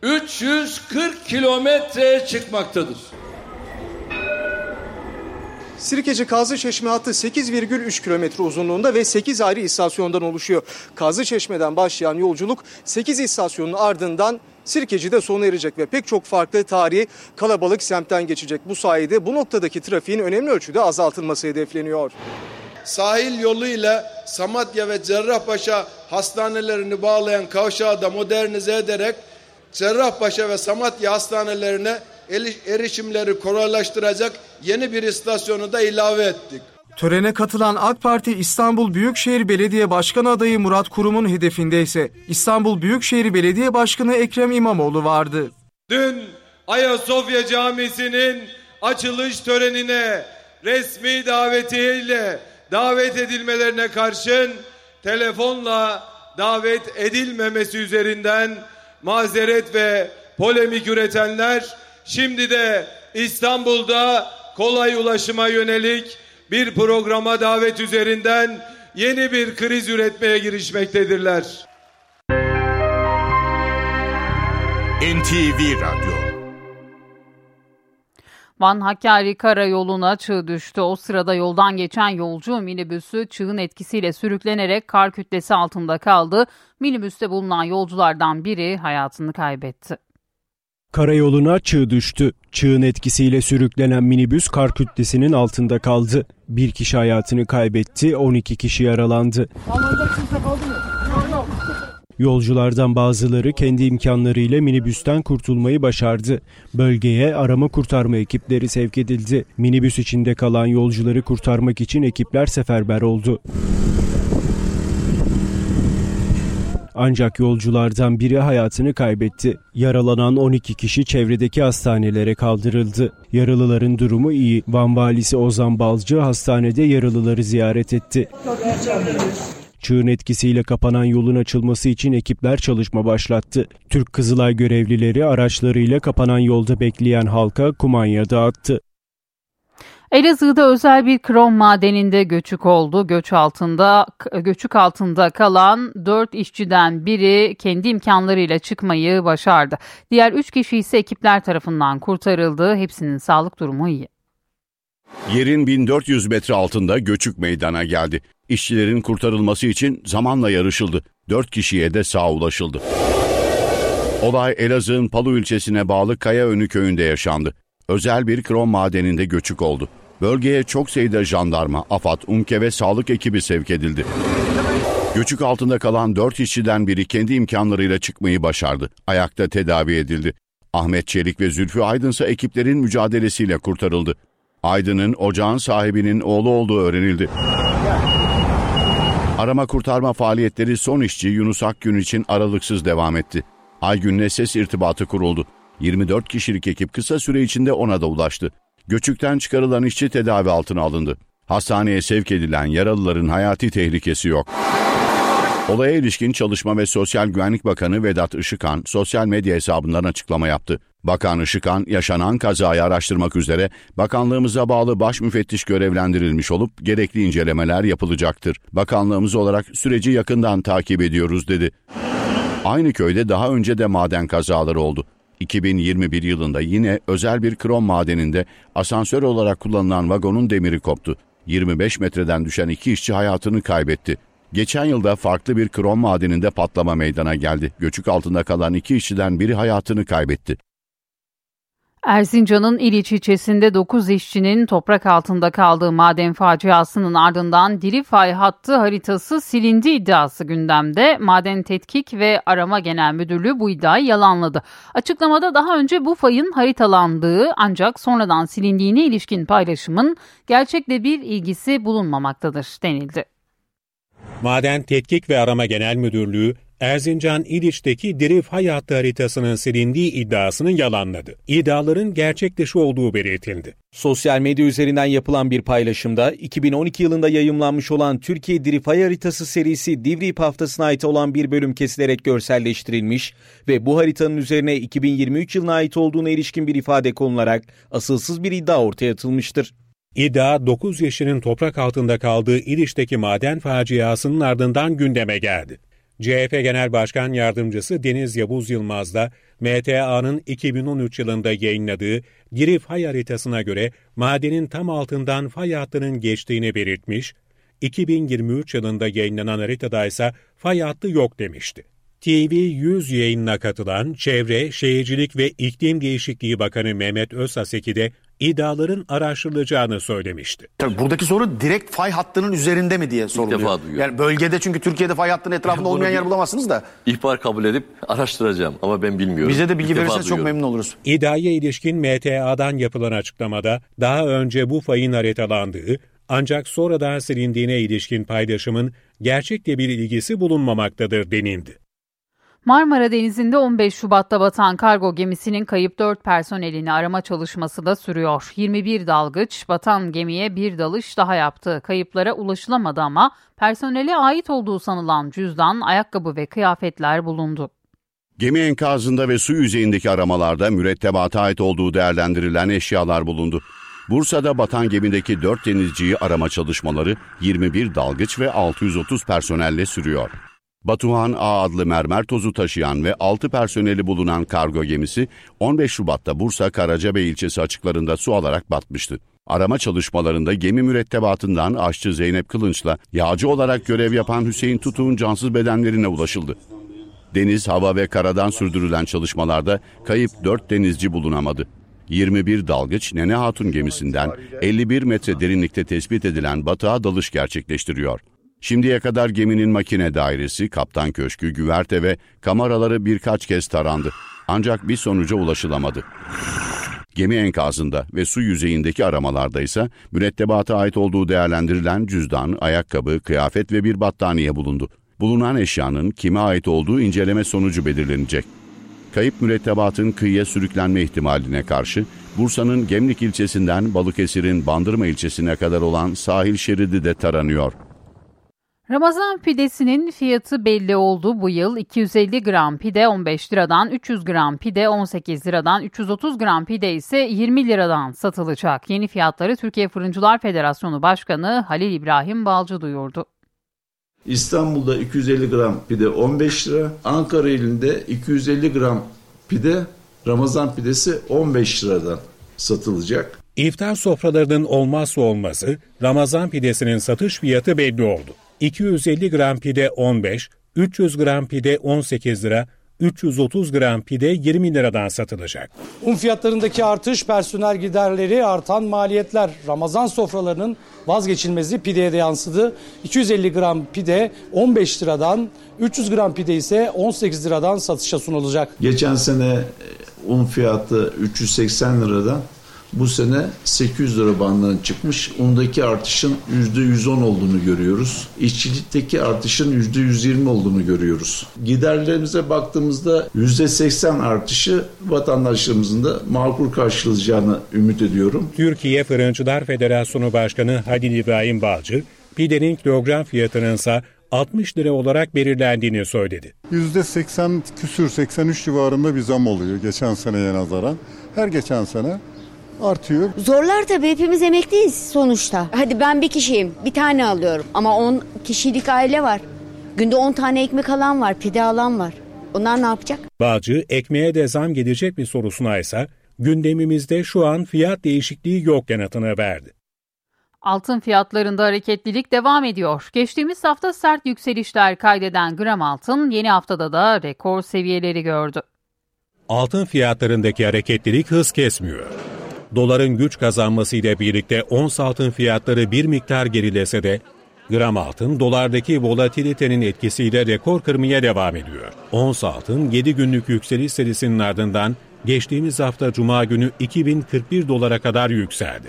[SPEAKER 9] 340 kilometreye çıkmaktadır.
[SPEAKER 16] Sirkeci Kazlıçeşme hattı 8,3 kilometre uzunluğunda ve 8 ayrı istasyondan oluşuyor. Kazlıçeşme'den başlayan yolculuk 8 istasyonun ardından Sirkeci'de sona erecek ve pek çok farklı tarihi kalabalık semtten geçecek. Bu sayede bu noktadaki trafiğin önemli ölçüde azaltılması hedefleniyor.
[SPEAKER 17] Sahil yoluyla Samatya ve Cerrahpaşa hastanelerini bağlayan kavşağı da modernize ederek Cerrahpaşa ve Samatya hastanelerine erişimleri kolaylaştıracak yeni bir istasyonu da ilave ettik.
[SPEAKER 16] Törene katılan AK Parti İstanbul Büyükşehir Belediye Başkanı adayı Murat Kurum'un hedefinde ise İstanbul Büyükşehir Belediye Başkanı Ekrem İmamoğlu vardı.
[SPEAKER 18] Dün Ayasofya Camisi'nin açılış törenine resmi davetiyle davet edilmelerine karşın telefonla davet edilmemesi üzerinden mazeret ve polemik üretenler şimdi de İstanbul'da kolay ulaşıma yönelik bir programa davet üzerinden yeni bir kriz üretmeye girişmektedirler.
[SPEAKER 2] NTV Radyo
[SPEAKER 1] Van Hakkari Karayolu'na çığ düştü. O sırada yoldan geçen yolcu minibüsü çığın etkisiyle sürüklenerek kar kütlesi altında kaldı. Minibüste bulunan yolculardan biri hayatını kaybetti.
[SPEAKER 19] Karayoluna çığ düştü. Çığın etkisiyle sürüklenen minibüs kar kütlesinin altında kaldı. Bir kişi hayatını kaybetti, 12 kişi yaralandı. Yolculardan bazıları kendi imkanlarıyla minibüsten kurtulmayı başardı. Bölgeye arama kurtarma ekipleri sevk edildi. Minibüs içinde kalan yolcuları kurtarmak için ekipler seferber oldu. Ancak yolculardan biri hayatını kaybetti. Yaralanan 12 kişi çevredeki hastanelere kaldırıldı. Yaralıların durumu iyi. Van valisi Ozan Balcı hastanede yaralıları ziyaret etti.
[SPEAKER 20] Çığın etkisiyle kapanan yolun açılması için ekipler çalışma başlattı. Türk Kızılay görevlileri araçlarıyla kapanan yolda bekleyen halka kumanya dağıttı.
[SPEAKER 1] Elazığ'da özel bir krom madeninde göçük oldu. Göç altında göçük altında kalan 4 işçiden biri kendi imkanlarıyla çıkmayı başardı. Diğer 3 kişi ise ekipler tarafından kurtarıldı. Hepsinin sağlık durumu iyi.
[SPEAKER 10] Yerin 1400 metre altında göçük meydana geldi. İşçilerin kurtarılması için zamanla yarışıldı. 4 kişiye de sağ ulaşıldı. Olay Elazığ'ın Palu ilçesine bağlı Kayaönü köyünde yaşandı. Özel bir krom madeninde göçük oldu. Bölgeye çok sayıda jandarma, AFAD, UMKE ve sağlık ekibi sevk edildi. Göçük altında kalan 4 işçiden biri kendi imkanlarıyla çıkmayı başardı. Ayakta tedavi edildi. Ahmet Çelik ve Zülfü Aydın ise ekiplerin mücadelesiyle kurtarıldı. Aydın'ın ocağın sahibinin oğlu olduğu öğrenildi. Arama kurtarma faaliyetleri son işçi Yunus Akgün için aralıksız devam etti. Aygün'le ses irtibatı kuruldu. 24 kişilik ekip kısa süre içinde ona da ulaştı. Göçükten çıkarılan işçi tedavi altına alındı. Hastaneye sevk edilen yaralıların hayati tehlikesi yok. Olaya ilişkin Çalışma ve Sosyal Güvenlik Bakanı Vedat Işıkhan sosyal medya hesabından açıklama yaptı. Bakan Işıkhan yaşanan kazayı araştırmak üzere bakanlığımıza bağlı baş müfettiş görevlendirilmiş olup gerekli incelemeler yapılacaktır. Bakanlığımız olarak süreci yakından takip ediyoruz dedi. Aynı köyde daha önce de maden kazaları oldu. 2021 yılında yine özel bir krom madeninde asansör olarak kullanılan vagonun demiri koptu. 25 metreden düşen iki işçi hayatını kaybetti. Geçen yılda farklı bir krom madeninde patlama meydana geldi. Göçük altında kalan iki işçiden biri hayatını kaybetti.
[SPEAKER 1] Erzincan'ın İliç ilçesinde 9 işçinin toprak altında kaldığı maden faciasının ardından diri fay hattı haritası silindi iddiası gündemde. Maden Tetkik ve Arama Genel Müdürlüğü bu iddiayı yalanladı. Açıklamada daha önce bu fayın haritalandığı ancak sonradan silindiğine ilişkin paylaşımın gerçekle bir ilgisi bulunmamaktadır denildi.
[SPEAKER 21] Maden Tetkik ve Arama Genel Müdürlüğü Erzincan İliç'teki diri fay hattı haritasının silindiği iddiasını yalanladı. İddiaların gerçek dışı olduğu belirtildi.
[SPEAKER 22] Sosyal medya üzerinden yapılan bir paylaşımda 2012 yılında yayımlanmış olan Türkiye Diri Fay Haritası serisi Divrip haftasına ait olan bir bölüm kesilerek görselleştirilmiş ve bu haritanın üzerine 2023 yılına ait olduğuna ilişkin bir ifade konularak asılsız bir iddia ortaya atılmıştır.
[SPEAKER 21] İddia 9 yaşının toprak altında kaldığı İliç'teki maden faciasının ardından gündeme geldi. CHP Genel Başkan Yardımcısı Deniz Yavuz Yılmaz da MTA'nın 2013 yılında yayınladığı giri fay haritasına göre madenin tam altından fay hattının geçtiğini belirtmiş, 2023 yılında yayınlanan haritada ise fay hattı yok demişti. TV 100 yayınına katılan Çevre, Şehircilik ve İklim Değişikliği Bakanı Mehmet Özaseki de iddiaların araştırılacağını söylemişti.
[SPEAKER 23] Tabii buradaki soru direkt fay hattının üzerinde mi diye soruluyor.
[SPEAKER 24] defa duyuyorum.
[SPEAKER 23] Yani bölgede çünkü Türkiye'de fay hattının etrafında olmayan yer bulamazsınız da.
[SPEAKER 24] İhbar kabul edip araştıracağım ama ben bilmiyorum.
[SPEAKER 23] Bize de bilgi
[SPEAKER 24] İlk
[SPEAKER 23] verirseniz çok memnun oluruz.
[SPEAKER 21] İddiaya ilişkin MTA'dan yapılan açıklamada daha önce bu fayın haritalandığı ancak sonradan silindiğine ilişkin paylaşımın gerçekle bir ilgisi bulunmamaktadır denildi.
[SPEAKER 1] Marmara Denizi'nde 15 Şubat'ta batan kargo gemisinin kayıp 4 personelini arama çalışması da sürüyor. 21 dalgıç batan gemiye bir dalış daha yaptı. Kayıplara ulaşılamadı ama personele ait olduğu sanılan cüzdan, ayakkabı ve kıyafetler bulundu.
[SPEAKER 10] Gemi enkazında ve su yüzeyindeki aramalarda mürettebata ait olduğu değerlendirilen eşyalar bulundu. Bursa'da batan gemideki 4 denizciyi arama çalışmaları 21 dalgıç ve 630 personelle sürüyor. Batuhan A adlı mermer tozu taşıyan ve 6 personeli bulunan kargo gemisi 15 Şubat'ta Bursa Karacabey ilçesi açıklarında su alarak batmıştı. Arama çalışmalarında gemi mürettebatından aşçı Zeynep Kılınç'la yağcı olarak görev yapan Hüseyin Tutuk'un cansız bedenlerine ulaşıldı. Deniz, hava ve karadan sürdürülen çalışmalarda kayıp 4 denizci bulunamadı. 21 dalgıç Nene Hatun gemisinden 51 metre derinlikte tespit edilen batığa dalış gerçekleştiriyor. Şimdiye kadar geminin makine dairesi, kaptan köşkü, güverte ve kameraları birkaç kez tarandı. Ancak bir sonuca ulaşılamadı. Gemi enkazında ve su yüzeyindeki aramalarda ise mürettebata ait olduğu değerlendirilen cüzdan, ayakkabı, kıyafet ve bir battaniye bulundu. Bulunan eşyanın kime ait olduğu inceleme sonucu belirlenecek. Kayıp mürettebatın kıyıya sürüklenme ihtimaline karşı Bursa'nın Gemlik ilçesinden Balıkesir'in Bandırma ilçesine kadar olan sahil şeridi de taranıyor.
[SPEAKER 1] Ramazan pidesinin fiyatı belli oldu bu yıl. 250 gram pide 15 liradan, 300 gram pide 18 liradan, 330 gram pide ise 20 liradan satılacak. Yeni fiyatları Türkiye Fırıncılar Federasyonu Başkanı Halil İbrahim Balcı duyurdu.
[SPEAKER 25] İstanbul'da 250 gram pide 15 lira, Ankara ilinde 250 gram pide Ramazan pidesi 15 liradan satılacak.
[SPEAKER 21] İftar sofralarının olmazsa olmazı Ramazan pidesinin satış fiyatı belli oldu. 250 gram pide 15, 300 gram pide 18 lira, 330 gram pide 20 liradan satılacak.
[SPEAKER 26] Un fiyatlarındaki artış, personel giderleri, artan maliyetler, Ramazan sofralarının vazgeçilmezi pideye de yansıdı. 250 gram pide 15 liradan, 300 gram pide ise 18 liradan satışa sunulacak.
[SPEAKER 25] Geçen sene un fiyatı 380 liradan bu sene 800 lira bandına çıkmış. Undaki artışın %110 olduğunu görüyoruz. İşçilikteki artışın %120 olduğunu görüyoruz. Giderlerimize baktığımızda %80 artışı vatandaşlarımızın da makul karşılayacağını ümit ediyorum.
[SPEAKER 21] Türkiye Fırıncılar Federasyonu Başkanı Halil İbrahim Balcı, pidenin kilogram fiyatının ise 60 lira olarak belirlendiğini söyledi.
[SPEAKER 27] %80 küsür 83 civarında bir zam oluyor geçen seneye nazaran. Her geçen sene artıyor.
[SPEAKER 28] Zorlar tabii hepimiz emekliyiz sonuçta. Hadi ben bir kişiyim bir tane alıyorum ama 10 kişilik aile var. Günde 10 tane ekmek alan var pide alan var. Onlar ne yapacak?
[SPEAKER 21] Balcı ekmeğe de zam gelecek mi sorusuna ise gündemimizde şu an fiyat değişikliği yok yanıtını verdi.
[SPEAKER 1] Altın fiyatlarında hareketlilik devam ediyor. Geçtiğimiz hafta sert yükselişler kaydeden gram altın yeni haftada da rekor seviyeleri gördü.
[SPEAKER 21] Altın fiyatlarındaki hareketlilik hız kesmiyor. Doların güç kazanmasıyla birlikte ons altın fiyatları bir miktar gerilese de gram altın dolardaki volatilitenin etkisiyle rekor kırmaya devam ediyor. Ons altın 7 günlük yükseliş serisinin ardından geçtiğimiz hafta cuma günü 2041 dolara kadar yükseldi.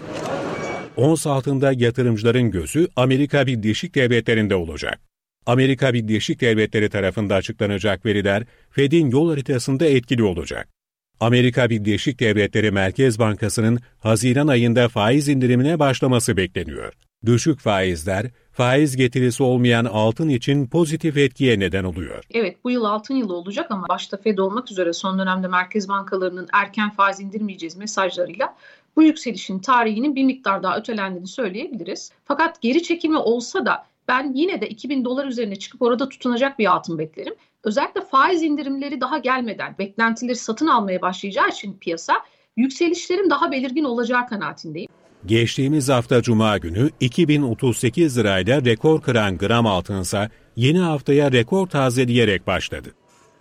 [SPEAKER 21] Ons altında yatırımcıların gözü Amerika Birleşik Devletleri'nde olacak. Amerika Birleşik Devletleri tarafında açıklanacak veriler Fed'in yol haritasında etkili olacak. Amerika Birleşik Devletleri Merkez Bankası'nın Haziran ayında faiz indirimine başlaması bekleniyor. Düşük faizler, faiz getirisi olmayan altın için pozitif etkiye neden oluyor.
[SPEAKER 29] Evet bu yıl altın yılı olacak ama başta Fed olmak üzere son dönemde merkez bankalarının erken faiz indirmeyeceğiz mesajlarıyla bu yükselişin tarihinin bir miktar daha ötelendiğini söyleyebiliriz. Fakat geri çekimi olsa da ben yine de 2000 dolar üzerine çıkıp orada tutunacak bir altın beklerim. Özellikle faiz indirimleri daha gelmeden beklentileri satın almaya başlayacağı için piyasa yükselişlerin daha belirgin olacağı kanaatindeyim.
[SPEAKER 21] Geçtiğimiz hafta Cuma günü 2038 lirayla rekor kıran gram altınsa yeni haftaya rekor tazeleyerek başladı.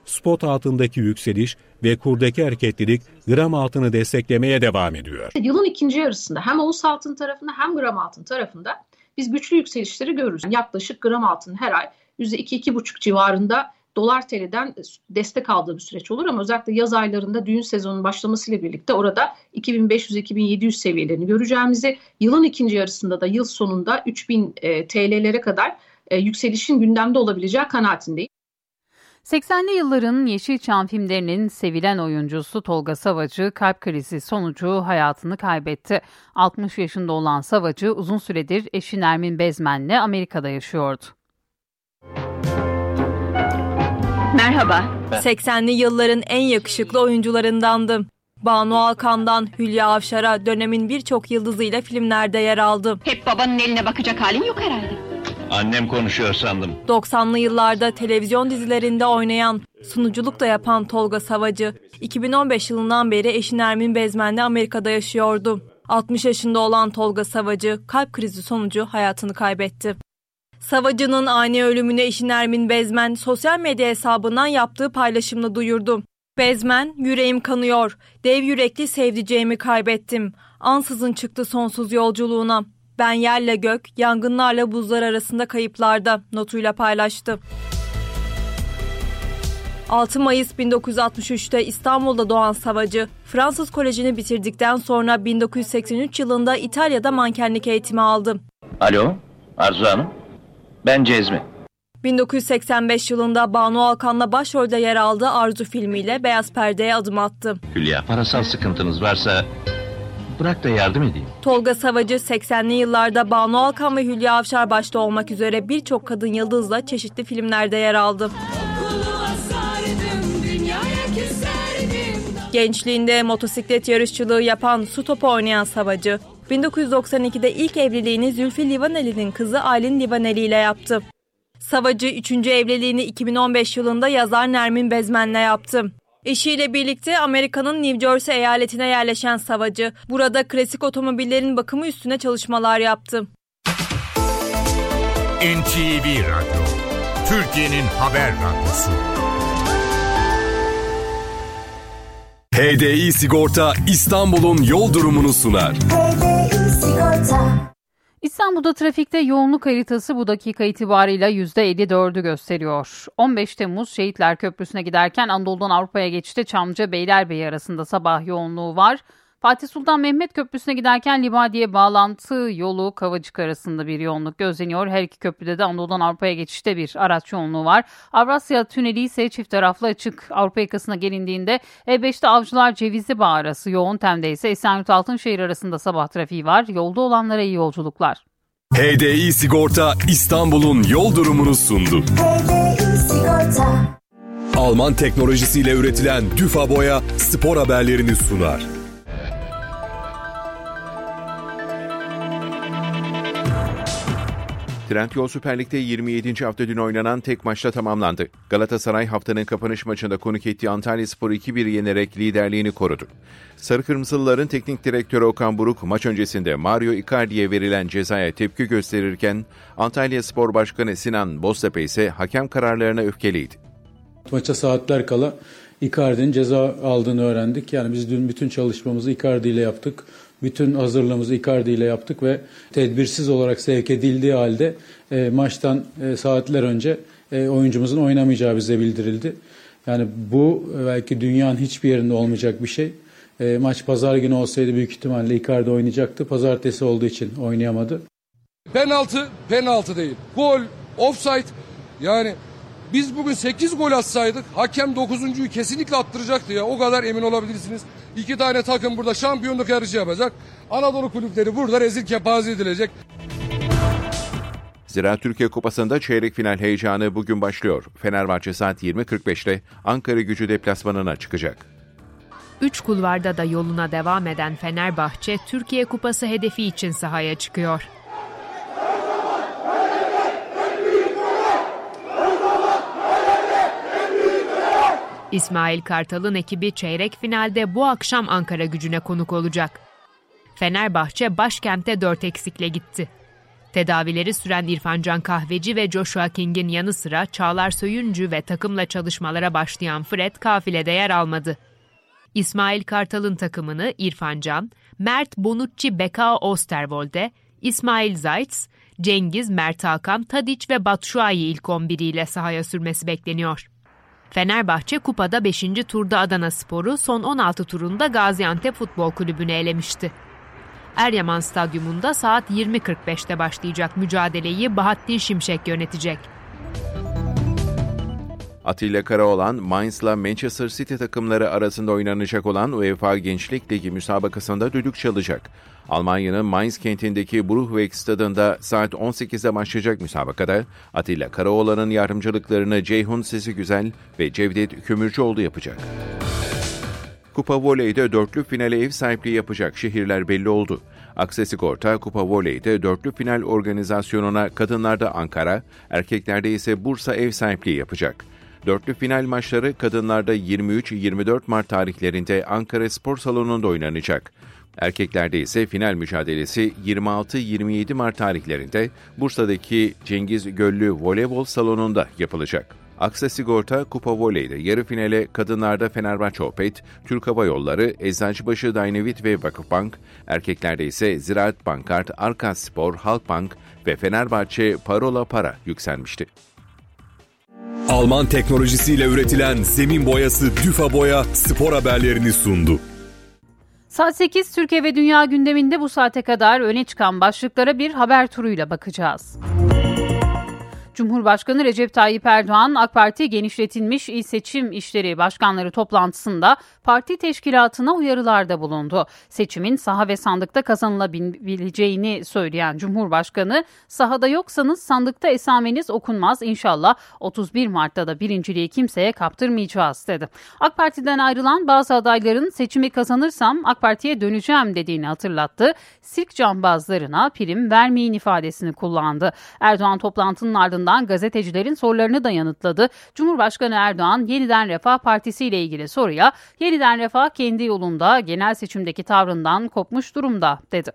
[SPEAKER 21] Spot altındaki yükseliş ve kurdaki hareketlilik gram altını desteklemeye devam ediyor.
[SPEAKER 29] Yılın ikinci yarısında hem ons altın tarafında hem gram altın tarafında biz güçlü yükselişleri görürüz. Yaklaşık gram altın her ay %2-2,5 civarında dolar TL'den destek aldığı bir süreç olur ama özellikle yaz aylarında düğün sezonunun başlamasıyla birlikte orada 2500-2700 seviyelerini göreceğimizi, yılın ikinci yarısında da yıl sonunda 3000 e, TL'lere kadar e, yükselişin gündemde olabileceği kanaatindeyim.
[SPEAKER 1] 80'li yılların Yeşilçam filmlerinin sevilen oyuncusu Tolga Savacı kalp krizi sonucu hayatını kaybetti. 60 yaşında olan Savacı uzun süredir eşi Nermin Bezmen'le Amerika'da yaşıyordu.
[SPEAKER 30] Merhaba. 80'li yılların en yakışıklı oyuncularındandım. Banu Alkan'dan Hülya Avşar'a dönemin birçok yıldızıyla filmlerde yer aldı.
[SPEAKER 31] Hep babanın eline bakacak halin yok herhalde.
[SPEAKER 32] Annem konuşuyor sandım.
[SPEAKER 30] 90'lı yıllarda televizyon dizilerinde oynayan, sunuculuk da yapan Tolga Savacı, 2015 yılından beri eşi Nermin Bezmen'le Amerika'da yaşıyordu. 60 yaşında olan Tolga Savacı kalp krizi sonucu hayatını kaybetti. Savacı'nın ani ölümüne eşi Nermin Bezmen sosyal medya hesabından yaptığı paylaşımla duyurdu. Bezmen, yüreğim kanıyor, dev yürekli sevdiceğimi kaybettim. Ansızın çıktı sonsuz yolculuğuna. Ben yerle gök, yangınlarla buzlar arasında kayıplarda notuyla paylaştı. 6 Mayıs 1963'te İstanbul'da doğan Savacı, Fransız Koleji'ni bitirdikten sonra 1983 yılında İtalya'da mankenlik eğitimi aldı.
[SPEAKER 32] Alo, Arzu Hanım. Ben Cezmi.
[SPEAKER 30] 1985 yılında Banu Alkan'la başrolde yer aldığı Arzu filmiyle beyaz perdeye adım attı.
[SPEAKER 32] Hülya, parasal sıkıntınız varsa Bırak da yardım edeyim.
[SPEAKER 30] Tolga Savacı 80'li yıllarda Banu Alkan ve Hülya Avşar başta olmak üzere birçok kadın yıldızla çeşitli filmlerde yer aldı. Gençliğinde motosiklet yarışçılığı yapan su topu oynayan Savacı, 1992'de ilk evliliğini Zülfü Livaneli'nin kızı Aylin Livaneli ile yaptı. Savacı 3. evliliğini 2015 yılında yazar Nermin Bezmen'le yaptı. Eşiyle birlikte Amerika'nın New Jersey eyaletine yerleşen Savacı, burada klasik otomobillerin bakımı üstüne çalışmalar yaptı.
[SPEAKER 2] NTV Radyo, Türkiye'nin haber radyosu.
[SPEAKER 5] HDI Sigorta İstanbul'un yol durumunu sunar.
[SPEAKER 1] İstanbul'da trafikte yoğunluk haritası bu dakika itibarıyla %54'ü gösteriyor. 15 Temmuz Şehitler Köprüsü'ne giderken Anadolu'dan Avrupa'ya geçişte Çamlıca Beylerbeyi arasında sabah yoğunluğu var. Fatih Sultan Mehmet Köprüsü'ne giderken Libadiye bağlantı yolu Kavacık arasında bir yoğunluk gözleniyor. Her iki köprüde de Anadolu'dan Avrupa'ya geçişte bir araç yoğunluğu var. Avrasya Tüneli ise çift taraflı açık. Avrupa yakasına gelindiğinde E5'te Avcılar Cevizli Bağ arası yoğun. Tem'de ise Esenyurt Altınşehir arasında sabah trafiği var. Yolda olanlara iyi yolculuklar.
[SPEAKER 5] HDI Sigorta İstanbul'un yol durumunu sundu. Alman teknolojisiyle üretilen Düfa Boya spor haberlerini sunar.
[SPEAKER 8] Trendyol Süper Lig'de 27. hafta dün oynanan tek maçta tamamlandı. Galatasaray haftanın kapanış maçında konuk ettiği Antalya Spor'u 2-1 yenerek liderliğini korudu. Sarı Kırmızılıların teknik direktörü Okan Buruk maç öncesinde Mario Icardi'ye verilen cezaya tepki gösterirken Antalya Spor Başkanı Sinan Boztepe ise hakem kararlarına öfkeliydi.
[SPEAKER 33] Maça saatler kala Icardi'nin ceza aldığını öğrendik. Yani biz dün bütün çalışmamızı Icardi ile yaptık. Bütün hazırlığımızı Icardi ile yaptık ve tedbirsiz olarak sevk edildiği halde e, maçtan e, saatler önce e, oyuncumuzun oynamayacağı bize bildirildi. Yani bu e, belki dünyanın hiçbir yerinde olmayacak bir şey. E, maç pazar günü olsaydı büyük ihtimalle Icardi oynayacaktı. Pazartesi olduğu için oynayamadı.
[SPEAKER 34] Penaltı, penaltı değil. Gol, offside. Yani biz bugün 8 gol atsaydık hakem 9.yu kesinlikle attıracaktı ya. O kadar emin olabilirsiniz. İki tane takım burada şampiyonluk yarışı yapacak. Anadolu kulüpleri burada rezil kepaze edilecek.
[SPEAKER 8] Zira Türkiye Kupası'nda çeyrek final heyecanı bugün başlıyor. Fenerbahçe saat 20.45'te Ankara gücü deplasmanına çıkacak.
[SPEAKER 35] Üç kulvarda da yoluna devam eden Fenerbahçe, Türkiye Kupası hedefi için sahaya çıkıyor. İsmail Kartal'ın ekibi çeyrek finalde bu akşam Ankara gücüne konuk olacak. Fenerbahçe başkente 4 eksikle gitti. Tedavileri süren İrfan Can Kahveci ve Joshua King'in yanı sıra Çağlar Söyüncü ve takımla çalışmalara başlayan Fred kafilede yer almadı. İsmail Kartal'ın takımını İrfan Can, Mert Bonucci Beka Osterwolde, İsmail Zayt's, Cengiz, Mert Hakan, Tadiç ve Batshuayi ilk 11 ile sahaya sürmesi bekleniyor. Fenerbahçe kupada 5. turda Adana Sporu son 16 turunda Gaziantep Futbol Kulübü'nü elemişti. Eryaman Stadyumunda saat 20.45'te başlayacak mücadeleyi Bahattin Şimşek yönetecek.
[SPEAKER 8] Atilla Karaoğlan, Mainz'la Manchester City takımları arasında oynanacak olan UEFA Gençlik Ligi müsabakasında düdük çalacak. Almanya'nın Mainz kentindeki Bruchweg stadında saat 18'de başlayacak müsabakada Atilla Karaoğlan'ın yardımcılıklarını Ceyhun Sesi Güzel ve Cevdet Kömürcüoğlu yapacak. Kupa Voley'de dörtlü finale ev sahipliği yapacak şehirler belli oldu. Akse Sigorta Kupa Voley'de dörtlü final organizasyonuna kadınlarda Ankara, erkeklerde ise Bursa ev sahipliği yapacak. Dörtlü final maçları kadınlarda 23-24 Mart tarihlerinde Ankara Spor Salonu'nda oynanacak. Erkeklerde ise final mücadelesi 26-27 Mart tarihlerinde Bursa'daki Cengiz Göllü Voleybol Salonu'nda yapılacak. Aksa Sigorta Kupa Voley'de yarı finale kadınlarda Fenerbahçe Opet, Türk Hava Yolları, Eczacıbaşı Dynavit ve Vakıfbank, erkeklerde ise Ziraat Bankart, Arkas Spor, Halkbank ve Fenerbahçe Parola Para yükselmişti.
[SPEAKER 5] Alman teknolojisiyle üretilen zemin boyası Düfa Boya spor haberlerini sundu.
[SPEAKER 1] Saat 8 Türkiye ve Dünya gündeminde bu saate kadar öne çıkan başlıklara bir haber turuyla bakacağız. Cumhurbaşkanı Recep Tayyip Erdoğan AK Parti genişletilmiş il seçim işleri başkanları toplantısında parti teşkilatına uyarılarda bulundu. Seçimin saha ve sandıkta kazanılabileceğini söyleyen Cumhurbaşkanı sahada yoksanız sandıkta esameniz okunmaz inşallah 31 Mart'ta da birinciliği kimseye kaptırmayacağız dedi. AK Parti'den ayrılan bazı adayların seçimi kazanırsam AK Parti'ye döneceğim dediğini hatırlattı. Sirk cambazlarına prim vermeyin ifadesini kullandı. Erdoğan toplantının ardından gazetecilerin sorularını da yanıtladı. Cumhurbaşkanı Erdoğan yeniden Refah Partisi ile ilgili soruya yeniden Refah kendi yolunda genel seçimdeki tavrından kopmuş durumda dedi.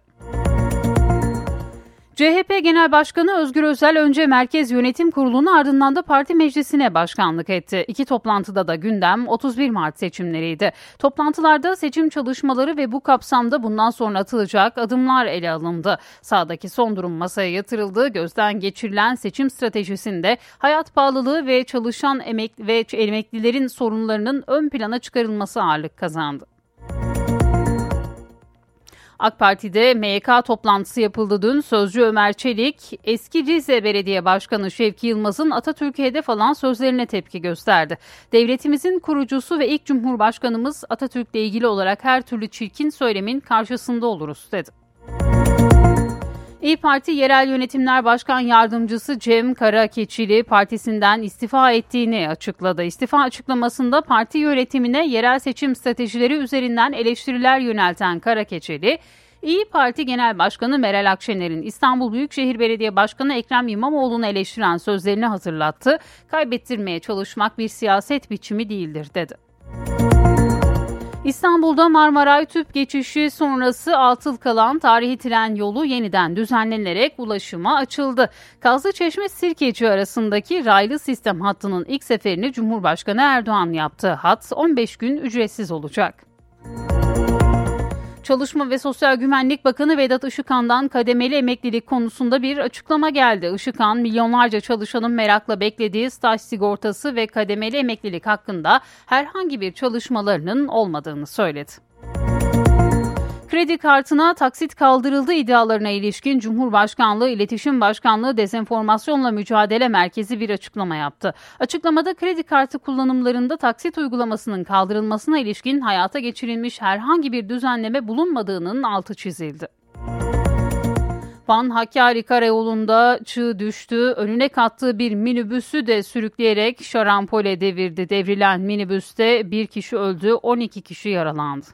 [SPEAKER 1] CHP Genel Başkanı Özgür Özel önce Merkez Yönetim Kurulu'nu ardından da parti meclisine başkanlık etti. İki toplantıda da gündem 31 Mart seçimleriydi. Toplantılarda seçim çalışmaları ve bu kapsamda bundan sonra atılacak adımlar ele alındı. Sağdaki son durum masaya yatırıldı. Gözden geçirilen seçim stratejisinde hayat pahalılığı ve çalışan emek ve emeklilerin sorunlarının ön plana çıkarılması ağırlık kazandı. AK Parti'de MYK toplantısı yapıldı dün. Sözcü Ömer Çelik, eski Rize Belediye Başkanı Şevki Yılmaz'ın Atatürk'e hedef alan sözlerine tepki gösterdi. Devletimizin kurucusu ve ilk Cumhurbaşkanımız Atatürk'le ilgili olarak her türlü çirkin söylemin karşısında oluruz dedi. İyi Parti Yerel Yönetimler Başkan Yardımcısı Cem Karakeçili partisinden istifa ettiğini açıkladı. İstifa açıklamasında parti yönetimine yerel seçim stratejileri üzerinden eleştiriler yönelten Karakeçili, İyi Parti Genel Başkanı Meral Akşener'in İstanbul Büyükşehir Belediye Başkanı Ekrem İmamoğlu'nu eleştiren sözlerini hatırlattı. Kaybettirmeye çalışmak bir siyaset biçimi değildir dedi. İstanbul'da Marmaray Tüp geçişi sonrası atıl kalan tarihi tren yolu yeniden düzenlenerek ulaşıma açıldı. Kazlıçeşme Sirkeci arasındaki raylı sistem hattının ilk seferini Cumhurbaşkanı Erdoğan yaptı. Hat 15 gün ücretsiz olacak. Çalışma ve Sosyal Güvenlik Bakanı Vedat Işıkhan'dan kademeli emeklilik konusunda bir açıklama geldi. Işıkhan milyonlarca çalışanın merakla beklediği staj sigortası ve kademeli emeklilik hakkında herhangi bir çalışmalarının olmadığını söyledi. Kredi kartına taksit kaldırıldı iddialarına ilişkin Cumhurbaşkanlığı İletişim Başkanlığı Dezenformasyonla Mücadele Merkezi bir açıklama yaptı. Açıklamada kredi kartı kullanımlarında taksit uygulamasının kaldırılmasına ilişkin hayata geçirilmiş herhangi bir düzenleme bulunmadığının altı çizildi. Van Hakkari Karayolu'nda çığ düştü. Önüne kattığı bir minibüsü de sürükleyerek şarampole devirdi. Devrilen minibüste bir kişi öldü, 12 kişi yaralandı.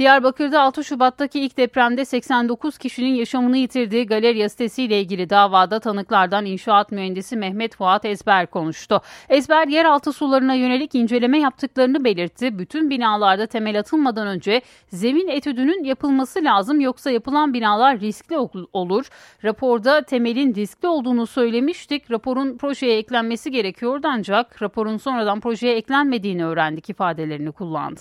[SPEAKER 1] Diyarbakır'da 6 Şubat'taki ilk depremde 89 kişinin yaşamını yitirdiği galeriya sitesiyle ilgili davada tanıklardan inşaat mühendisi Mehmet Fuat Ezber konuştu. Ezber yeraltı sularına yönelik inceleme yaptıklarını belirtti. Bütün binalarda temel atılmadan önce zemin etüdünün yapılması lazım yoksa yapılan binalar riskli olur. Raporda temelin riskli olduğunu söylemiştik. Raporun projeye eklenmesi gerekiyordu ancak raporun sonradan projeye eklenmediğini öğrendik ifadelerini kullandı.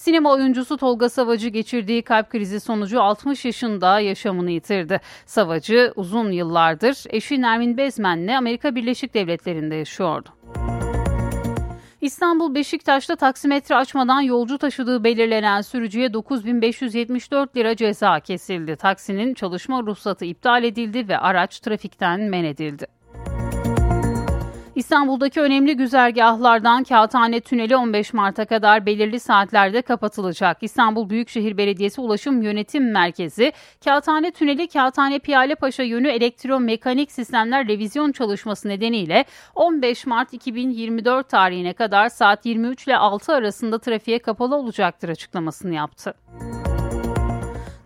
[SPEAKER 1] Sinema oyuncusu Tolga Savacı geçirdiği kalp krizi sonucu 60 yaşında yaşamını yitirdi. Savacı uzun yıllardır eşi Nermin Bezmen'le Amerika Birleşik Devletleri'nde yaşıyordu. İstanbul Beşiktaş'ta taksimetre açmadan yolcu taşıdığı belirlenen sürücüye 9574 lira ceza kesildi. Taksinin çalışma ruhsatı iptal edildi ve araç trafikten men edildi. İstanbul'daki önemli güzergahlardan Kağıthane Tüneli 15 Mart'a kadar belirli saatlerde kapatılacak. İstanbul Büyükşehir Belediyesi Ulaşım Yönetim Merkezi, Kağıthane Tüneli Kağıthane Piyalepaşa yönü elektromekanik sistemler revizyon çalışması nedeniyle 15 Mart 2024 tarihine kadar saat 23 ile 6 arasında trafiğe kapalı olacaktır açıklamasını yaptı.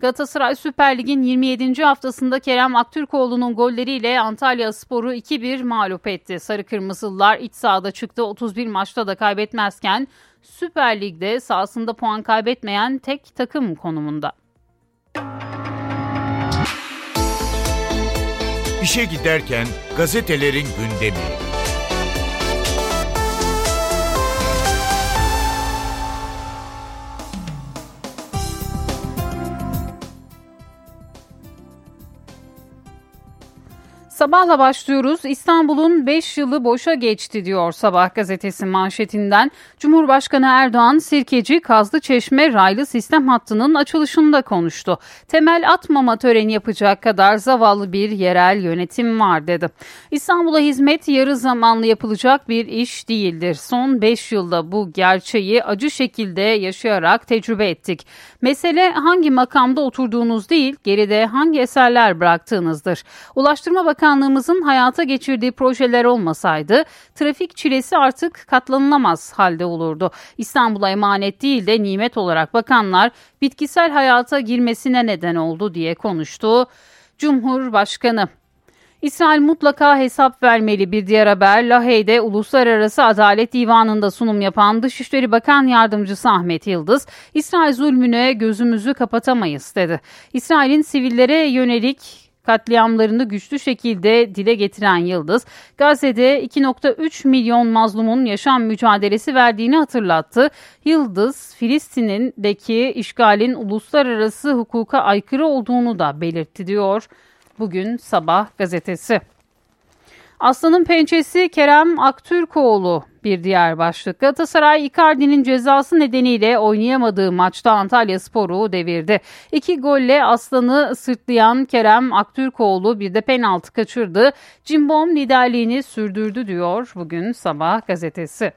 [SPEAKER 1] Galatasaray Süper Lig'in 27. haftasında Kerem Aktürkoğlu'nun golleriyle Antalya Sporu 2-1 mağlup etti. Sarı Kırmızılılar iç sahada çıktı 31 maçta da kaybetmezken Süper Lig'de sahasında puan kaybetmeyen tek takım konumunda.
[SPEAKER 2] İşe giderken gazetelerin gündemi.
[SPEAKER 1] Sabahla başlıyoruz. İstanbul'un 5 yılı boşa geçti diyor Sabah gazetesi manşetinden. Cumhurbaşkanı Erdoğan Sirkeci Kazlı Çeşme raylı sistem hattının açılışında konuştu. Temel atmama töreni yapacak kadar zavallı bir yerel yönetim var dedi. İstanbul'a hizmet yarı zamanlı yapılacak bir iş değildir. Son 5 yılda bu gerçeği acı şekilde yaşayarak tecrübe ettik. Mesele hangi makamda oturduğunuz değil, geride hangi eserler bıraktığınızdır. Ulaştırma Bakanı Bakanlığımızın hayata geçirdiği projeler olmasaydı trafik çilesi artık katlanılamaz halde olurdu. İstanbul'a emanet değil de nimet olarak bakanlar bitkisel hayata girmesine neden oldu diye konuştu. Cumhurbaşkanı İsrail mutlaka hesap vermeli bir diğer haber. Lahey'de Uluslararası Adalet Divanı'nda sunum yapan Dışişleri Bakan Yardımcısı Ahmet Yıldız, İsrail zulmüne gözümüzü kapatamayız dedi. İsrail'in sivillere yönelik katliamlarını güçlü şekilde dile getiren Yıldız, Gazze'de 2.3 milyon mazlumun yaşam mücadelesi verdiğini hatırlattı. Yıldız, Filistin'deki işgalin uluslararası hukuka aykırı olduğunu da belirtti diyor bugün Sabah gazetesi. Aslanın pençesi Kerem Aktürkoğlu bir diğer başlık. Galatasaray Icardi'nin cezası nedeniyle oynayamadığı maçta Antalya Sporu devirdi. İki golle Aslan'ı sırtlayan Kerem Aktürkoğlu bir de penaltı kaçırdı. Cimbom liderliğini sürdürdü diyor bugün Sabah gazetesi.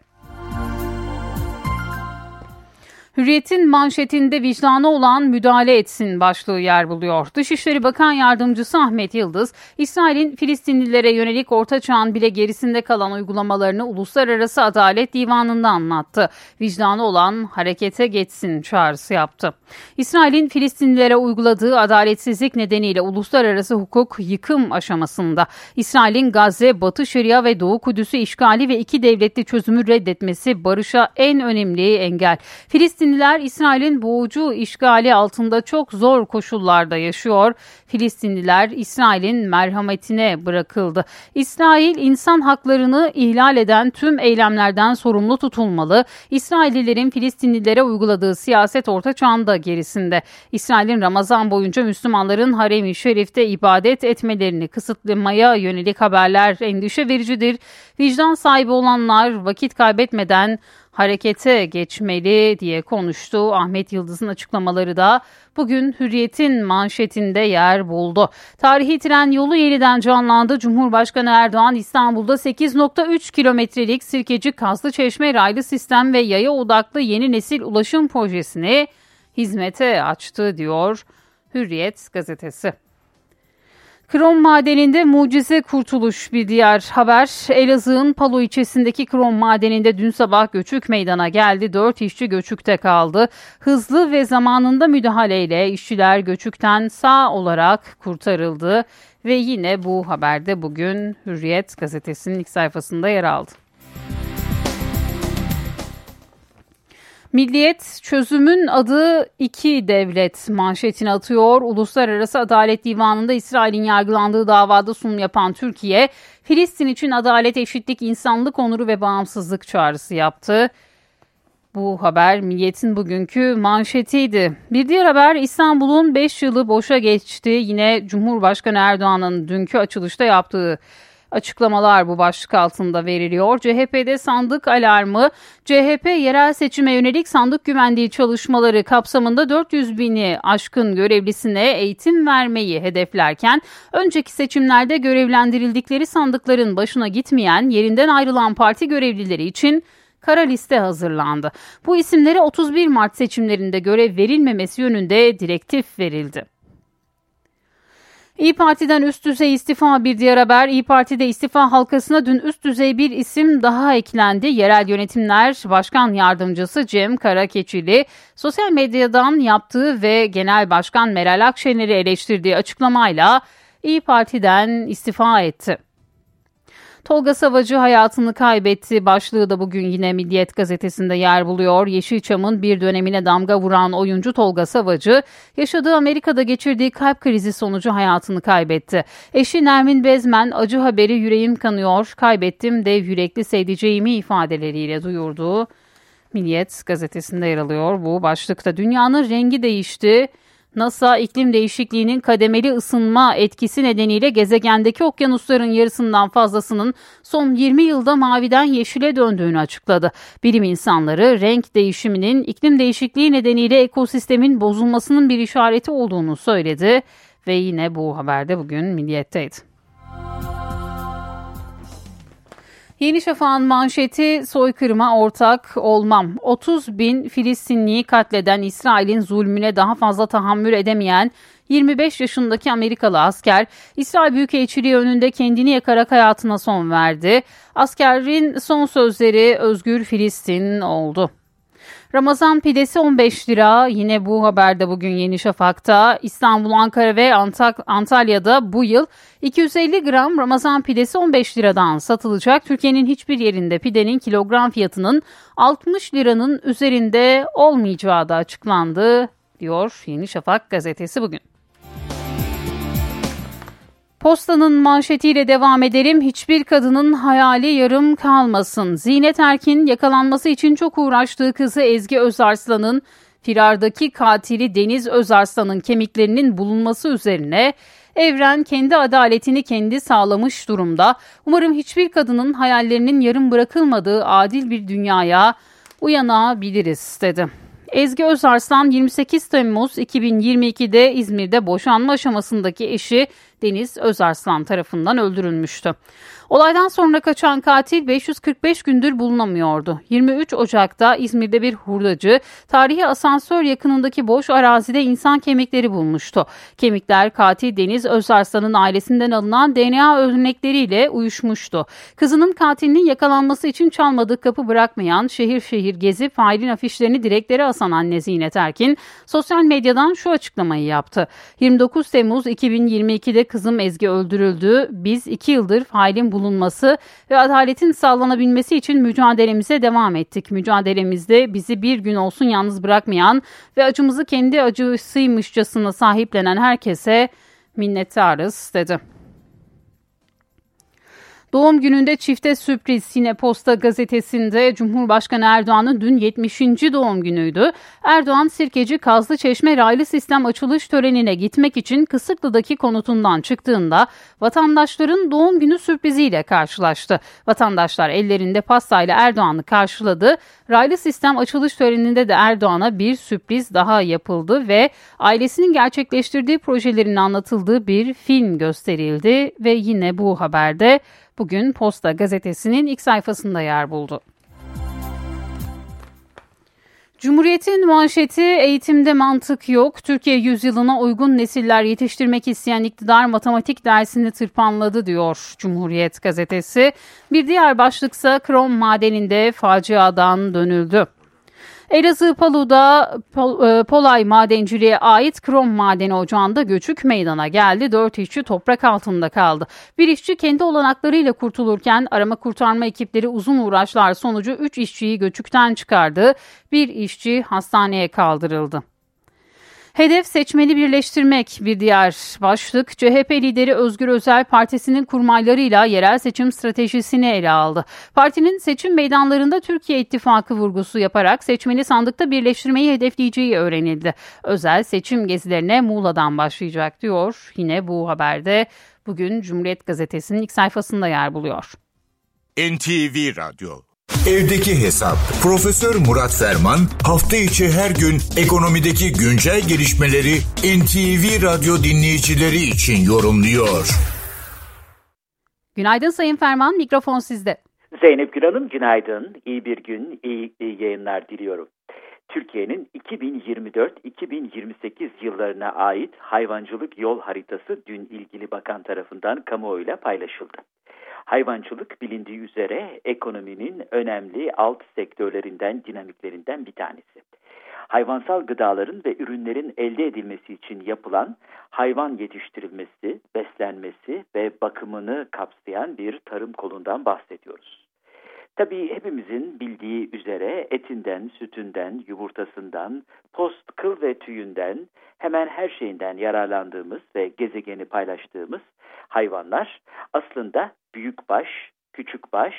[SPEAKER 1] Hürriyet'in manşetinde vicdanı olan müdahale etsin başlığı yer buluyor. Dışişleri Bakan Yardımcısı Ahmet Yıldız, İsrail'in Filistinlilere yönelik Orta Çağ'ın bile gerisinde kalan uygulamalarını Uluslararası Adalet Divanı'nda anlattı. Vicdanı olan harekete geçsin çağrısı yaptı. İsrail'in Filistinlilere uyguladığı adaletsizlik nedeniyle uluslararası hukuk yıkım aşamasında. İsrail'in Gazze, Batı Şeria ve Doğu Kudüs'ü işgali ve iki devletli çözümü reddetmesi barışa en önemli engel. Filistin Filistinliler İsrail'in boğucu işgali altında çok zor koşullarda yaşıyor. Filistinliler İsrail'in merhametine bırakıldı. İsrail insan haklarını ihlal eden tüm eylemlerden sorumlu tutulmalı. İsraillilerin Filistinlilere uyguladığı siyaset orta çağında gerisinde. İsrail'in Ramazan boyunca Müslümanların harem-i şerifte ibadet etmelerini kısıtlamaya yönelik haberler endişe vericidir. Vicdan sahibi olanlar vakit kaybetmeden harekete geçmeli diye konuştu. Ahmet Yıldız'ın açıklamaları da bugün Hürriyet'in manşetinde yer buldu. Tarihi tren yolu yeniden canlandı. Cumhurbaşkanı Erdoğan İstanbul'da 8.3 kilometrelik Sirkeci Kazlı Çeşme raylı sistem ve yaya odaklı yeni nesil ulaşım projesini hizmete açtı diyor Hürriyet gazetesi. Krom madeninde mucize kurtuluş bir diğer haber. Elazığ'ın Palo ilçesindeki krom madeninde dün sabah göçük meydana geldi. Dört işçi göçükte kaldı. Hızlı ve zamanında müdahaleyle işçiler göçükten sağ olarak kurtarıldı. Ve yine bu haberde bugün Hürriyet gazetesinin ilk sayfasında yer aldı. Milliyet çözümün adı iki devlet manşetini atıyor. Uluslararası Adalet Divanı'nda İsrail'in yargılandığı davada sunum yapan Türkiye, Filistin için adalet, eşitlik, insanlık onuru ve bağımsızlık çağrısı yaptı. Bu haber Milliyet'in bugünkü manşetiydi. Bir diğer haber İstanbul'un 5 yılı boşa geçti. Yine Cumhurbaşkanı Erdoğan'ın dünkü açılışta yaptığı Açıklamalar bu başlık altında veriliyor. CHP'de sandık alarmı, CHP yerel seçime yönelik sandık güvenliği çalışmaları kapsamında 400 bini aşkın görevlisine eğitim vermeyi hedeflerken önceki seçimlerde görevlendirildikleri sandıkların başına gitmeyen yerinden ayrılan parti görevlileri için kara liste hazırlandı. Bu isimlere 31 Mart seçimlerinde görev verilmemesi yönünde direktif verildi. İyi Parti'den üst düzey istifa bir diğer haber. İyi Parti'de istifa halkasına dün üst düzey bir isim daha eklendi. Yerel Yönetimler Başkan Yardımcısı Cem Karakeçili sosyal medyadan yaptığı ve Genel Başkan Meral Akşener'i eleştirdiği açıklamayla İyi Parti'den istifa etti. Tolga Savacı hayatını kaybetti. Başlığı da bugün yine Milliyet gazetesinde yer buluyor. Yeşilçam'ın bir dönemine damga vuran oyuncu Tolga Savacı, yaşadığı Amerika'da geçirdiği kalp krizi sonucu hayatını kaybetti. Eşi Nermin Bezmen acı haberi yüreğim kanıyor, kaybettim dev yürekli sevdiceğimi ifadeleriyle duyurdu. Milliyet gazetesinde yer alıyor bu başlıkta. Dünyanın rengi değişti. NASA iklim değişikliğinin kademeli ısınma etkisi nedeniyle gezegendeki okyanusların yarısından fazlasının son 20 yılda maviden yeşile döndüğünü açıkladı. Bilim insanları renk değişiminin iklim değişikliği nedeniyle ekosistemin bozulmasının bir işareti olduğunu söyledi ve yine bu haberde bugün Milliyet'teydi. Yeni Şafak'ın manşeti soykırıma ortak olmam. 30 bin Filistinliyi katleden İsrail'in zulmüne daha fazla tahammül edemeyen 25 yaşındaki Amerikalı asker İsrail Büyükelçiliği önünde kendini yakarak hayatına son verdi. Askerin son sözleri Özgür Filistin oldu. Ramazan pidesi 15 lira. Yine bu haberde bugün Yeni Şafak'ta İstanbul, Ankara ve Antalya'da bu yıl 250 gram Ramazan pidesi 15 liradan satılacak. Türkiye'nin hiçbir yerinde pidenin kilogram fiyatının 60 liranın üzerinde olmayacağı da açıklandı diyor Yeni Şafak gazetesi bugün. Postanın manşetiyle devam edelim. Hiçbir kadının hayali yarım kalmasın. Zinet Erkin yakalanması için çok uğraştığı kızı Ezgi Özarslan'ın firardaki katili Deniz Özarslan'ın kemiklerinin bulunması üzerine Evren kendi adaletini kendi sağlamış durumda. Umarım hiçbir kadının hayallerinin yarım bırakılmadığı adil bir dünyaya uyanabiliriz dedi. Ezgi Özarslan 28 Temmuz 2022'de İzmir'de boşanma aşamasındaki eşi Deniz Özarslan tarafından öldürülmüştü. Olaydan sonra kaçan katil 545 gündür bulunamıyordu. 23 Ocak'ta İzmir'de bir hurdacı tarihi asansör yakınındaki boş arazide insan kemikleri bulmuştu. Kemikler katil Deniz Özarslan'ın ailesinden alınan DNA örnekleriyle uyuşmuştu. Kızının katilinin yakalanması için çalmadık kapı bırakmayan, şehir şehir gezip failin afişlerini direklere asan anne Zinet Erkin sosyal medyadan şu açıklamayı yaptı. 29 Temmuz 2022'de kızım Ezgi öldürüldü. Biz iki yıldır failin bulunması ve adaletin sağlanabilmesi için mücadelemize devam ettik. Mücadelemizde bizi bir gün olsun yalnız bırakmayan ve acımızı kendi acısıymışçasına sahiplenen herkese minnettarız dedi. Doğum gününde çifte sürpriz yine Posta gazetesinde Cumhurbaşkanı Erdoğan'ın dün 70. doğum günüydü. Erdoğan Sirkeci Kazlı Çeşme raylı sistem açılış törenine gitmek için Kısıklı'daki konutundan çıktığında vatandaşların doğum günü sürpriziyle karşılaştı. Vatandaşlar ellerinde pastayla Erdoğan'ı karşıladı. Raylı sistem açılış töreninde de Erdoğan'a bir sürpriz daha yapıldı ve ailesinin gerçekleştirdiği projelerin anlatıldığı bir film gösterildi ve yine bu haberde bugün Posta gazetesinin ilk sayfasında yer buldu. Cumhuriyet'in manşeti eğitimde mantık yok. Türkiye yüzyılına uygun nesiller yetiştirmek isteyen iktidar matematik dersini tırpanladı diyor Cumhuriyet gazetesi. Bir diğer başlıksa krom madeninde faciadan dönüldü. Elazığ Palu'da Pol, e, Polay Madenciliğe ait krom madeni ocağında göçük meydana geldi. Dört işçi toprak altında kaldı. Bir işçi kendi olanaklarıyla kurtulurken arama kurtarma ekipleri uzun uğraşlar sonucu üç işçiyi göçükten çıkardı. Bir işçi hastaneye kaldırıldı. Hedef seçmeni birleştirmek bir diğer başlık. CHP lideri Özgür Özel partisinin kurmaylarıyla yerel seçim stratejisini ele aldı. Partinin seçim meydanlarında Türkiye İttifakı vurgusu yaparak seçmeni sandıkta birleştirmeyi hedefleyeceği öğrenildi. Özel seçim gezilerine Muğla'dan başlayacak diyor. Yine bu haberde bugün Cumhuriyet Gazetesi'nin ilk sayfasında yer buluyor.
[SPEAKER 2] NTV Radyo Evdeki Hesap. Profesör Murat Ferman hafta içi her gün ekonomideki güncel gelişmeleri NTV Radyo dinleyicileri için yorumluyor.
[SPEAKER 1] Günaydın Sayın Ferman, mikrofon sizde.
[SPEAKER 36] Zeynep Gül Hanım günaydın. İyi bir gün, iyi, iyi yayınlar diliyorum. Türkiye'nin 2024-2028 yıllarına ait hayvancılık yol haritası dün ilgili bakan tarafından kamuoyuyla paylaşıldı. Hayvancılık bilindiği üzere ekonominin önemli alt sektörlerinden, dinamiklerinden bir tanesi. Hayvansal gıdaların ve ürünlerin elde edilmesi için yapılan hayvan yetiştirilmesi, beslenmesi ve bakımını kapsayan bir tarım kolundan bahsediyoruz. Tabii hepimizin bildiği üzere etinden, sütünden, yumurtasından, post, kıl ve tüyünden hemen her şeyinden yararlandığımız ve gezegeni paylaştığımız hayvanlar aslında büyükbaş, küçükbaş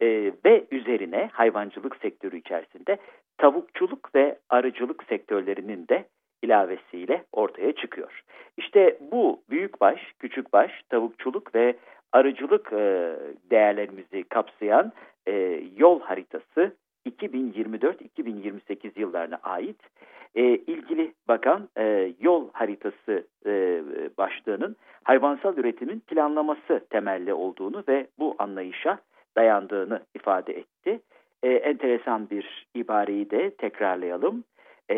[SPEAKER 36] e, ve üzerine hayvancılık sektörü içerisinde tavukçuluk ve arıcılık sektörlerinin de ilavesiyle ortaya çıkıyor. İşte bu büyükbaş, küçükbaş, tavukçuluk ve arıcılık e, değerlerimizi kapsayan e, yol haritası 2024-2028 yıllarına ait e, ilgili bakan e, yol haritası e, başlığının hayvansal üretimin planlaması temelli olduğunu ve bu anlayışa dayandığını ifade etti. E, enteresan bir ibareyi de tekrarlayalım. E,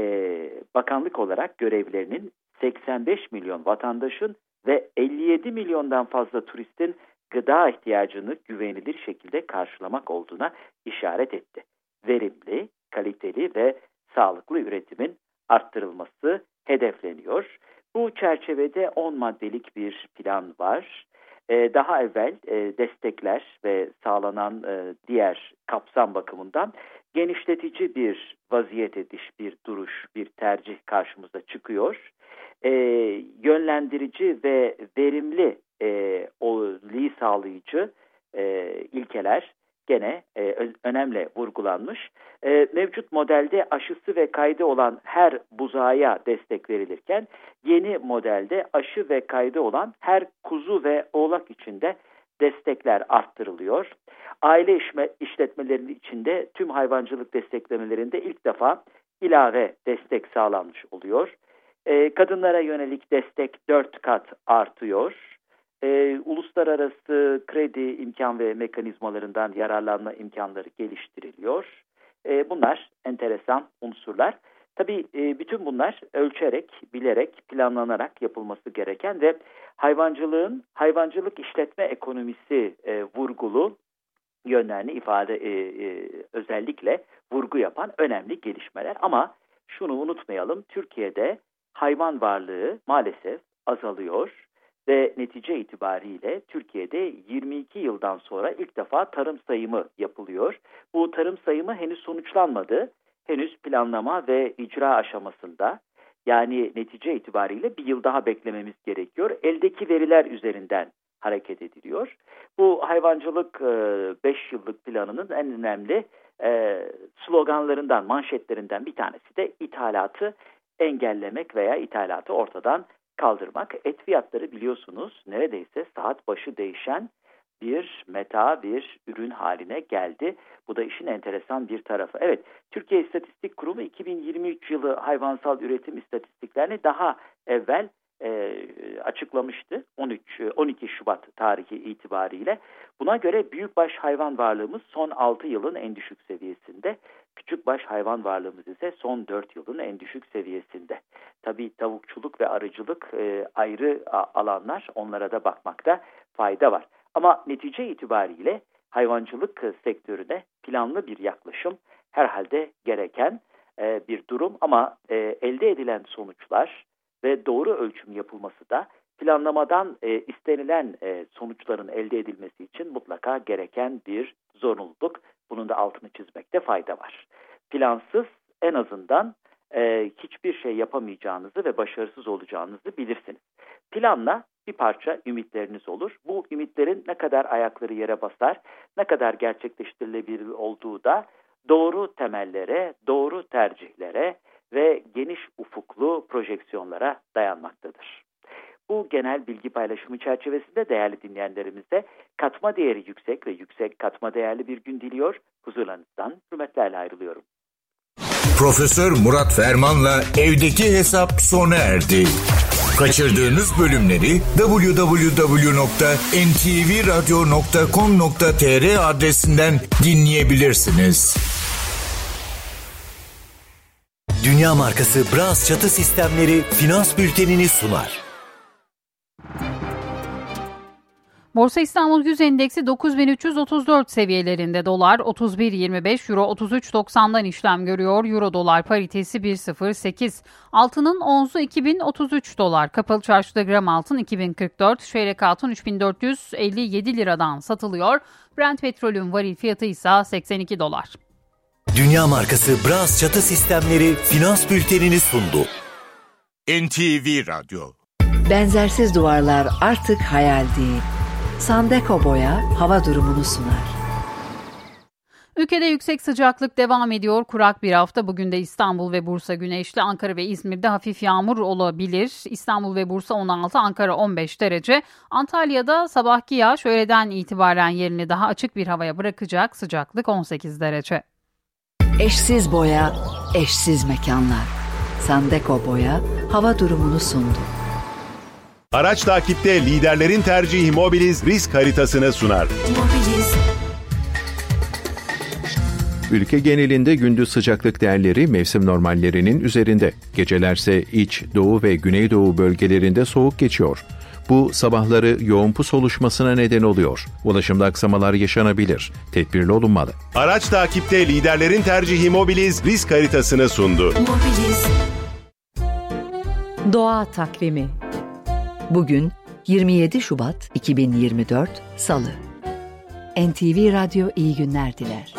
[SPEAKER 36] bakanlık olarak görevlerinin 85 milyon vatandaşın ve 57 milyondan fazla turistin gıda ihtiyacını güvenilir şekilde karşılamak olduğuna işaret etti. Verimli, kaliteli ve sağlıklı üretimin arttırılması hedefleniyor. Bu çerçevede 10 maddelik bir plan var. Ee, daha evvel e, destekler ve sağlanan e, diğer kapsam bakımından genişletici bir vaziyet ediş, bir duruş, bir tercih karşımıza çıkıyor. Ee, yönlendirici ve verimli e, oliği sağlayıcı e, ilkeler gene e, önemli vurgulanmış. E, mevcut modelde aşısı ve kaydı olan her buzağıya destek verilirken yeni modelde aşı ve kaydı olan her kuzu ve oğlak içinde destekler arttırılıyor. Aile işme, işletmelerinin içinde tüm hayvancılık desteklemelerinde ilk defa ilave destek sağlanmış oluyor. E, kadınlara yönelik destek 4 kat artıyor e, uluslararası kredi imkan ve mekanizmalarından yararlanma imkanları geliştiriliyor. E, bunlar enteresan unsurlar. Tabii e, bütün bunlar ölçerek, bilerek, planlanarak yapılması gereken ve hayvancılığın hayvancılık işletme ekonomisi e, vurgulu yönlerini ifade e, e, özellikle vurgu yapan önemli gelişmeler. Ama şunu unutmayalım, Türkiye'de hayvan varlığı maalesef azalıyor ve netice itibariyle Türkiye'de 22 yıldan sonra ilk defa tarım sayımı yapılıyor. Bu tarım sayımı henüz sonuçlanmadı. Henüz planlama ve icra aşamasında. Yani netice itibariyle bir yıl daha beklememiz gerekiyor. Eldeki veriler üzerinden hareket ediliyor. Bu hayvancılık 5 e, yıllık planının en önemli e, sloganlarından, manşetlerinden bir tanesi de ithalatı engellemek veya ithalatı ortadan kaldırmak. Et fiyatları biliyorsunuz neredeyse saat başı değişen bir meta, bir ürün haline geldi. Bu da işin enteresan bir tarafı. Evet, Türkiye İstatistik Kurumu 2023 yılı hayvansal üretim istatistiklerini daha evvel e, açıklamıştı 13 12 Şubat tarihi itibariyle. Buna göre büyükbaş hayvan varlığımız son 6 yılın en düşük seviyesinde. Küçükbaş hayvan varlığımız ise son 4 yılın en düşük seviyesinde. Tabii tavukçuluk ve arıcılık e, ayrı alanlar onlara da bakmakta fayda var. Ama netice itibariyle hayvancılık sektörüne planlı bir yaklaşım herhalde gereken e, bir durum ama e, elde edilen sonuçlar ve doğru ölçüm yapılması da planlamadan e, istenilen e, sonuçların elde edilmesi için mutlaka gereken bir zorunluluk. Bunun da altını çizmekte fayda var. Plansız en azından e, hiçbir şey yapamayacağınızı ve başarısız olacağınızı bilirsiniz. Planla bir parça ümitleriniz olur. Bu ümitlerin ne kadar ayakları yere basar, ne kadar gerçekleştirilebilir olduğu da doğru temellere, doğru tercihlere ve geniş ufuklu projeksiyonlara dayanmaktadır. Bu genel bilgi paylaşımı çerçevesinde değerli dinleyenlerimize katma değeri yüksek ve yüksek katma değerli bir gün diliyor. Huzurlarınızdan hürmetlerle ayrılıyorum.
[SPEAKER 2] Profesör Murat Ferman'la evdeki hesap sona erdi. Kaçırdığınız bölümleri www.ntvradio.com.tr adresinden dinleyebilirsiniz.
[SPEAKER 37] Dünya markası Bras çatı sistemleri finans bültenini sunar.
[SPEAKER 1] Borsa İstanbul Yüz Endeksi 9334 seviyelerinde dolar 31.25 euro 33.90'dan işlem görüyor. Euro dolar paritesi 1.08. Altının onzu 2033 dolar. Kapalı çarşıda gram altın 2044, çeyrek altın 3457 liradan satılıyor. Brent petrolün varil fiyatı ise 82 dolar.
[SPEAKER 37] Dünya markası Bras çatı sistemleri finans bültenini sundu.
[SPEAKER 2] NTV Radyo
[SPEAKER 38] Benzersiz duvarlar artık hayal değil Sandeko Boya hava durumunu sunar.
[SPEAKER 1] Ülkede yüksek sıcaklık devam ediyor. Kurak bir hafta. Bugün de İstanbul ve Bursa güneşli. Ankara ve İzmir'de hafif yağmur olabilir. İstanbul ve Bursa 16, Ankara 15 derece. Antalya'da sabahki yağış öğleden itibaren yerini daha açık bir havaya bırakacak. Sıcaklık 18 derece.
[SPEAKER 38] Eşsiz boya, eşsiz mekanlar. Sandeko boya hava durumunu sundu.
[SPEAKER 39] Araç takipte liderlerin tercihi Mobiliz risk haritasını sunar. Mobiliz.
[SPEAKER 8] Ülke genelinde gündüz sıcaklık değerleri mevsim normallerinin üzerinde. Gecelerse iç, doğu ve güneydoğu bölgelerinde soğuk geçiyor. Bu sabahları yoğun pus oluşmasına neden oluyor. Ulaşımda aksamalar yaşanabilir. Tedbirli olunmalı.
[SPEAKER 39] Araç takipte liderlerin tercihi Mobiliz risk haritasını sundu. Mobiliz.
[SPEAKER 38] Doğa takvimi. Bugün 27 Şubat 2024 Salı. NTV Radyo iyi günler diler.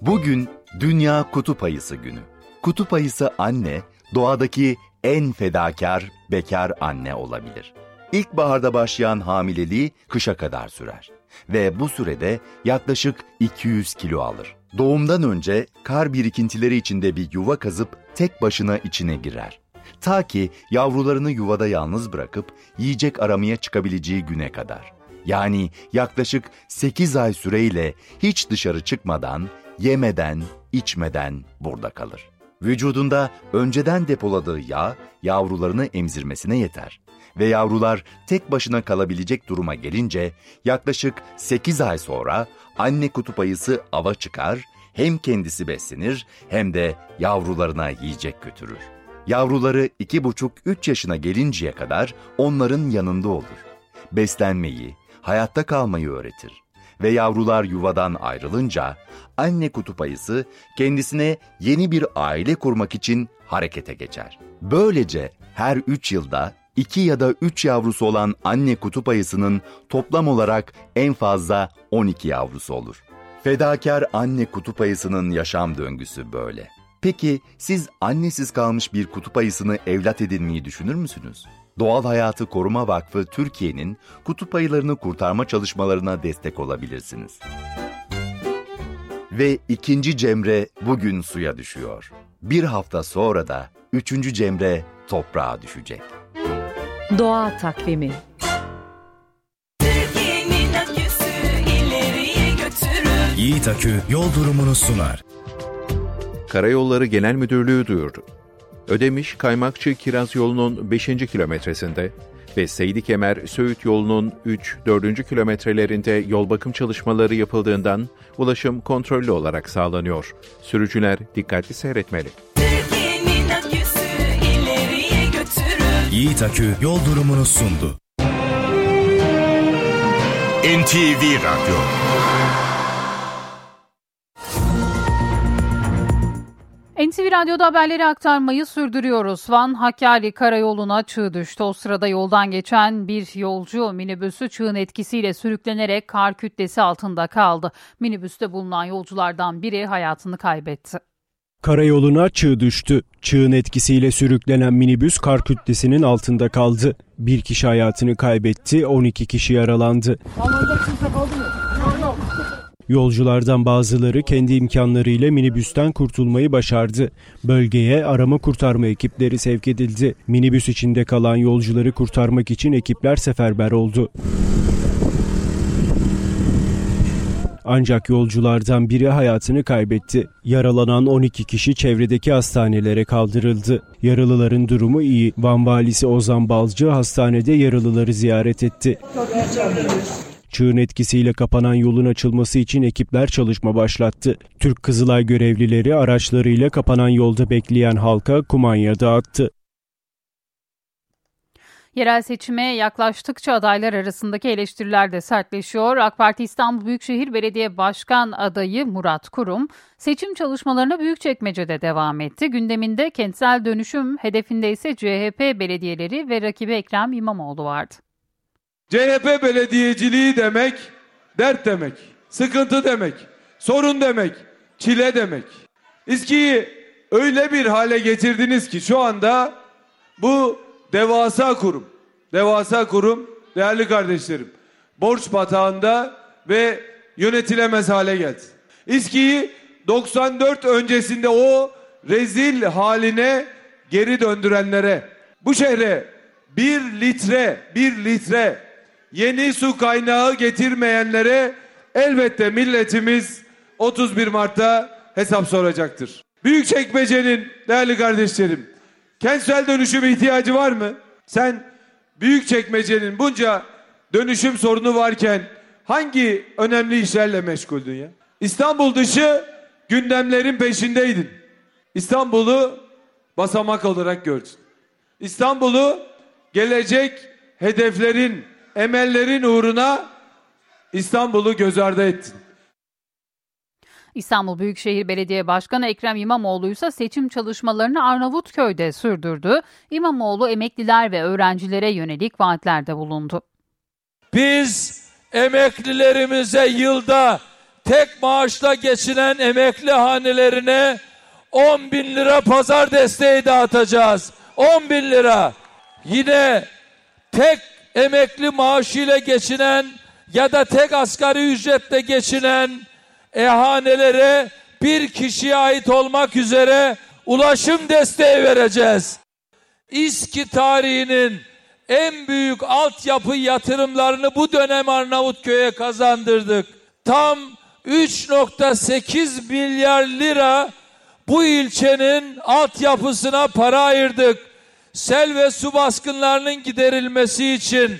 [SPEAKER 40] Bugün Dünya Kutup Ayısı Günü. Kutup ayısı anne, doğadaki en fedakar bekar anne olabilir. İlkbaharda başlayan hamileliği kışa kadar sürer ve bu sürede yaklaşık 200 kilo alır. Doğumdan önce kar birikintileri içinde bir yuva kazıp tek başına içine girer. Ta ki yavrularını yuvada yalnız bırakıp yiyecek aramaya çıkabileceği güne kadar. Yani yaklaşık 8 ay süreyle hiç dışarı çıkmadan, yemeden, içmeden burada kalır. Vücudunda önceden depoladığı yağ yavrularını emzirmesine yeter ve yavrular tek başına kalabilecek duruma gelince yaklaşık 8 ay sonra anne kutup ayısı ava çıkar, hem kendisi beslenir hem de yavrularına yiyecek götürür. Yavruları 2,5-3 yaşına gelinceye kadar onların yanında olur. Beslenmeyi, hayatta kalmayı öğretir ve yavrular yuvadan ayrılınca anne kutup ayısı kendisine yeni bir aile kurmak için harekete geçer. Böylece her 3 yılda 2 ya da 3 yavrusu olan anne kutup ayısının toplam olarak en fazla 12 yavrusu olur. Fedakar anne kutup ayısının yaşam döngüsü böyle. Peki siz annesiz kalmış bir kutup ayısını evlat edinmeyi düşünür müsünüz? Doğal Hayatı Koruma Vakfı Türkiye'nin kutup ayılarını kurtarma çalışmalarına destek olabilirsiniz. Ve ikinci Cemre bugün suya düşüyor. Bir hafta sonra da üçüncü Cemre toprağa düşecek.
[SPEAKER 38] Doğa takvimi
[SPEAKER 7] Yiğit Akü yol durumunu sunar.
[SPEAKER 8] Karayolları Genel Müdürlüğü duyurdu. Ödemiş Kaymakçı Kiraz yolunun 5. kilometresinde ve Seydi Kemer Söğüt yolunun 3-4. kilometrelerinde yol bakım çalışmaları yapıldığından ulaşım kontrollü olarak sağlanıyor. Sürücüler dikkatli seyretmeli.
[SPEAKER 7] Yiğit Akü yol durumunu sundu.
[SPEAKER 2] NTV Radyo
[SPEAKER 1] NTV Radyo'da haberleri aktarmayı sürdürüyoruz. Van Hakkari Karayolu'na çığ düştü. O sırada yoldan geçen bir yolcu minibüsü çığın etkisiyle sürüklenerek kar kütlesi altında kaldı. Minibüste bulunan yolculardan biri hayatını kaybetti.
[SPEAKER 19] Karayoluna çığ düştü. Çığın etkisiyle sürüklenen minibüs kar kütlesinin altında kaldı. Bir kişi hayatını kaybetti, 12 kişi yaralandı. Yolculardan bazıları kendi imkanlarıyla minibüsten kurtulmayı başardı. Bölgeye arama kurtarma ekipleri sevk edildi. Minibüs içinde kalan yolcuları kurtarmak için ekipler seferber oldu. Ancak yolculardan biri hayatını kaybetti. Yaralanan 12 kişi çevredeki hastanelere kaldırıldı. Yaralıların durumu iyi. Van valisi Ozan Balcı hastanede yaralıları ziyaret etti. Çığın etkisiyle kapanan yolun açılması için ekipler çalışma başlattı. Türk Kızılay görevlileri araçlarıyla kapanan yolda bekleyen halka kumanya dağıttı.
[SPEAKER 1] Yerel seçime yaklaştıkça adaylar arasındaki eleştiriler de sertleşiyor. AK Parti İstanbul Büyükşehir Belediye Başkan adayı Murat Kurum seçim çalışmalarına Büyükçekmece'de devam etti. Gündeminde kentsel dönüşüm hedefinde ise CHP belediyeleri ve rakibi Ekrem İmamoğlu vardı.
[SPEAKER 18] CHP belediyeciliği demek dert demek, sıkıntı demek, sorun demek, çile demek. İSKİ'yi öyle bir hale getirdiniz ki şu anda bu devasa kurum, devasa kurum değerli kardeşlerim borç batağında ve yönetilemez hale geldi. İSKİ'yi 94 öncesinde o rezil haline geri döndürenlere, bu şehre bir litre, bir litre yeni su kaynağı getirmeyenlere elbette milletimiz 31 Mart'ta hesap soracaktır. Büyükçekmece'nin değerli kardeşlerim, kentsel dönüşüm ihtiyacı var mı? Sen Büyükçekmece'nin bunca dönüşüm sorunu varken hangi önemli işlerle meşguldün ya? İstanbul dışı gündemlerin peşindeydin. İstanbul'u basamak olarak gördün. İstanbul'u gelecek hedeflerin, emellerin uğruna İstanbul'u göz ardı ettin.
[SPEAKER 1] İstanbul Büyükşehir Belediye Başkanı Ekrem İmamoğlu ise seçim çalışmalarını Arnavutköy'de sürdürdü. İmamoğlu emekliler ve öğrencilere yönelik vaatlerde bulundu.
[SPEAKER 9] Biz emeklilerimize yılda tek maaşla geçinen emekli hanelerine 10 bin lira pazar desteği dağıtacağız. 10 bin lira. Yine tek emekli maaşıyla geçinen ya da tek asgari ücretle geçinen ehanelere bir kişiye ait olmak üzere ulaşım desteği vereceğiz. İSKİ tarihinin en büyük altyapı yatırımlarını bu dönem Arnavutköy'e kazandırdık. Tam 3.8 milyar lira bu ilçenin altyapısına para ayırdık. Sel ve su baskınlarının giderilmesi için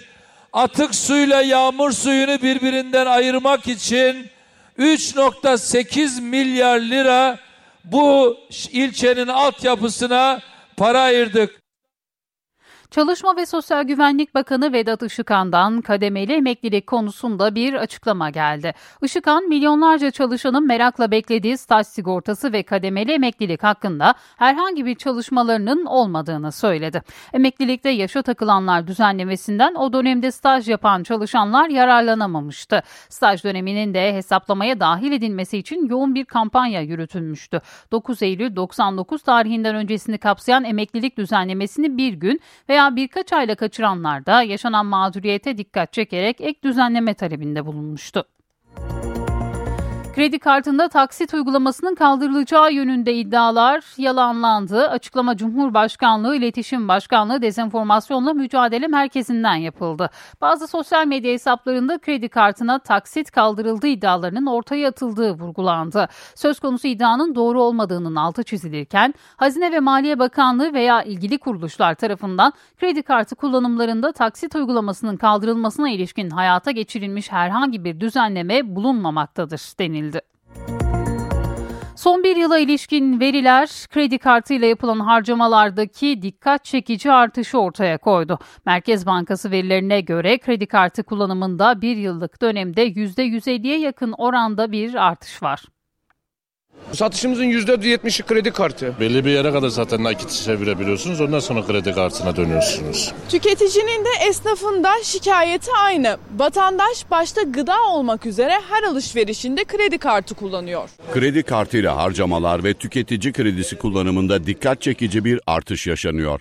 [SPEAKER 9] atık suyla yağmur suyunu birbirinden ayırmak için 3.8 milyar lira bu ilçenin altyapısına para ayırdık.
[SPEAKER 1] Çalışma ve Sosyal Güvenlik Bakanı Vedat Işıkhan'dan kademeli emeklilik konusunda bir açıklama geldi. Işıkhan, milyonlarca çalışanın merakla beklediği staj sigortası ve kademeli emeklilik hakkında herhangi bir çalışmalarının olmadığını söyledi. Emeklilikte yaşa takılanlar düzenlemesinden o dönemde staj yapan çalışanlar yararlanamamıştı. Staj döneminin de hesaplamaya dahil edilmesi için yoğun bir kampanya yürütülmüştü. 9 Eylül 99 tarihinden öncesini kapsayan emeklilik düzenlemesini bir gün veya veya birkaç ayla kaçıranlar da yaşanan mağduriyete dikkat çekerek ek düzenleme talebinde bulunmuştu. Kredi kartında taksit uygulamasının kaldırılacağı yönünde iddialar yalanlandı. Açıklama Cumhurbaşkanlığı İletişim Başkanlığı Dezenformasyonla Mücadele Merkezi'nden yapıldı. Bazı sosyal medya hesaplarında kredi kartına taksit kaldırıldığı iddialarının ortaya atıldığı vurgulandı. Söz konusu iddianın doğru olmadığının altı çizilirken Hazine ve Maliye Bakanlığı veya ilgili kuruluşlar tarafından kredi kartı kullanımlarında taksit uygulamasının kaldırılmasına ilişkin hayata geçirilmiş herhangi bir düzenleme bulunmamaktadır denildi edildi. Son bir yıla ilişkin veriler kredi kartıyla yapılan harcamalardaki dikkat çekici artışı ortaya koydu. Merkez Bankası verilerine göre kredi kartı kullanımında bir yıllık dönemde %150'ye yakın oranda bir artış var.
[SPEAKER 41] Satışımızın %70'i kredi kartı.
[SPEAKER 42] Belli bir yere kadar zaten nakit çevirebiliyorsunuz. Ondan sonra kredi kartına dönüyorsunuz.
[SPEAKER 43] Tüketicinin de esnafın da şikayeti aynı. Vatandaş başta gıda olmak üzere her alışverişinde kredi kartı kullanıyor.
[SPEAKER 44] Kredi kartıyla harcamalar ve tüketici kredisi kullanımında dikkat çekici bir artış yaşanıyor.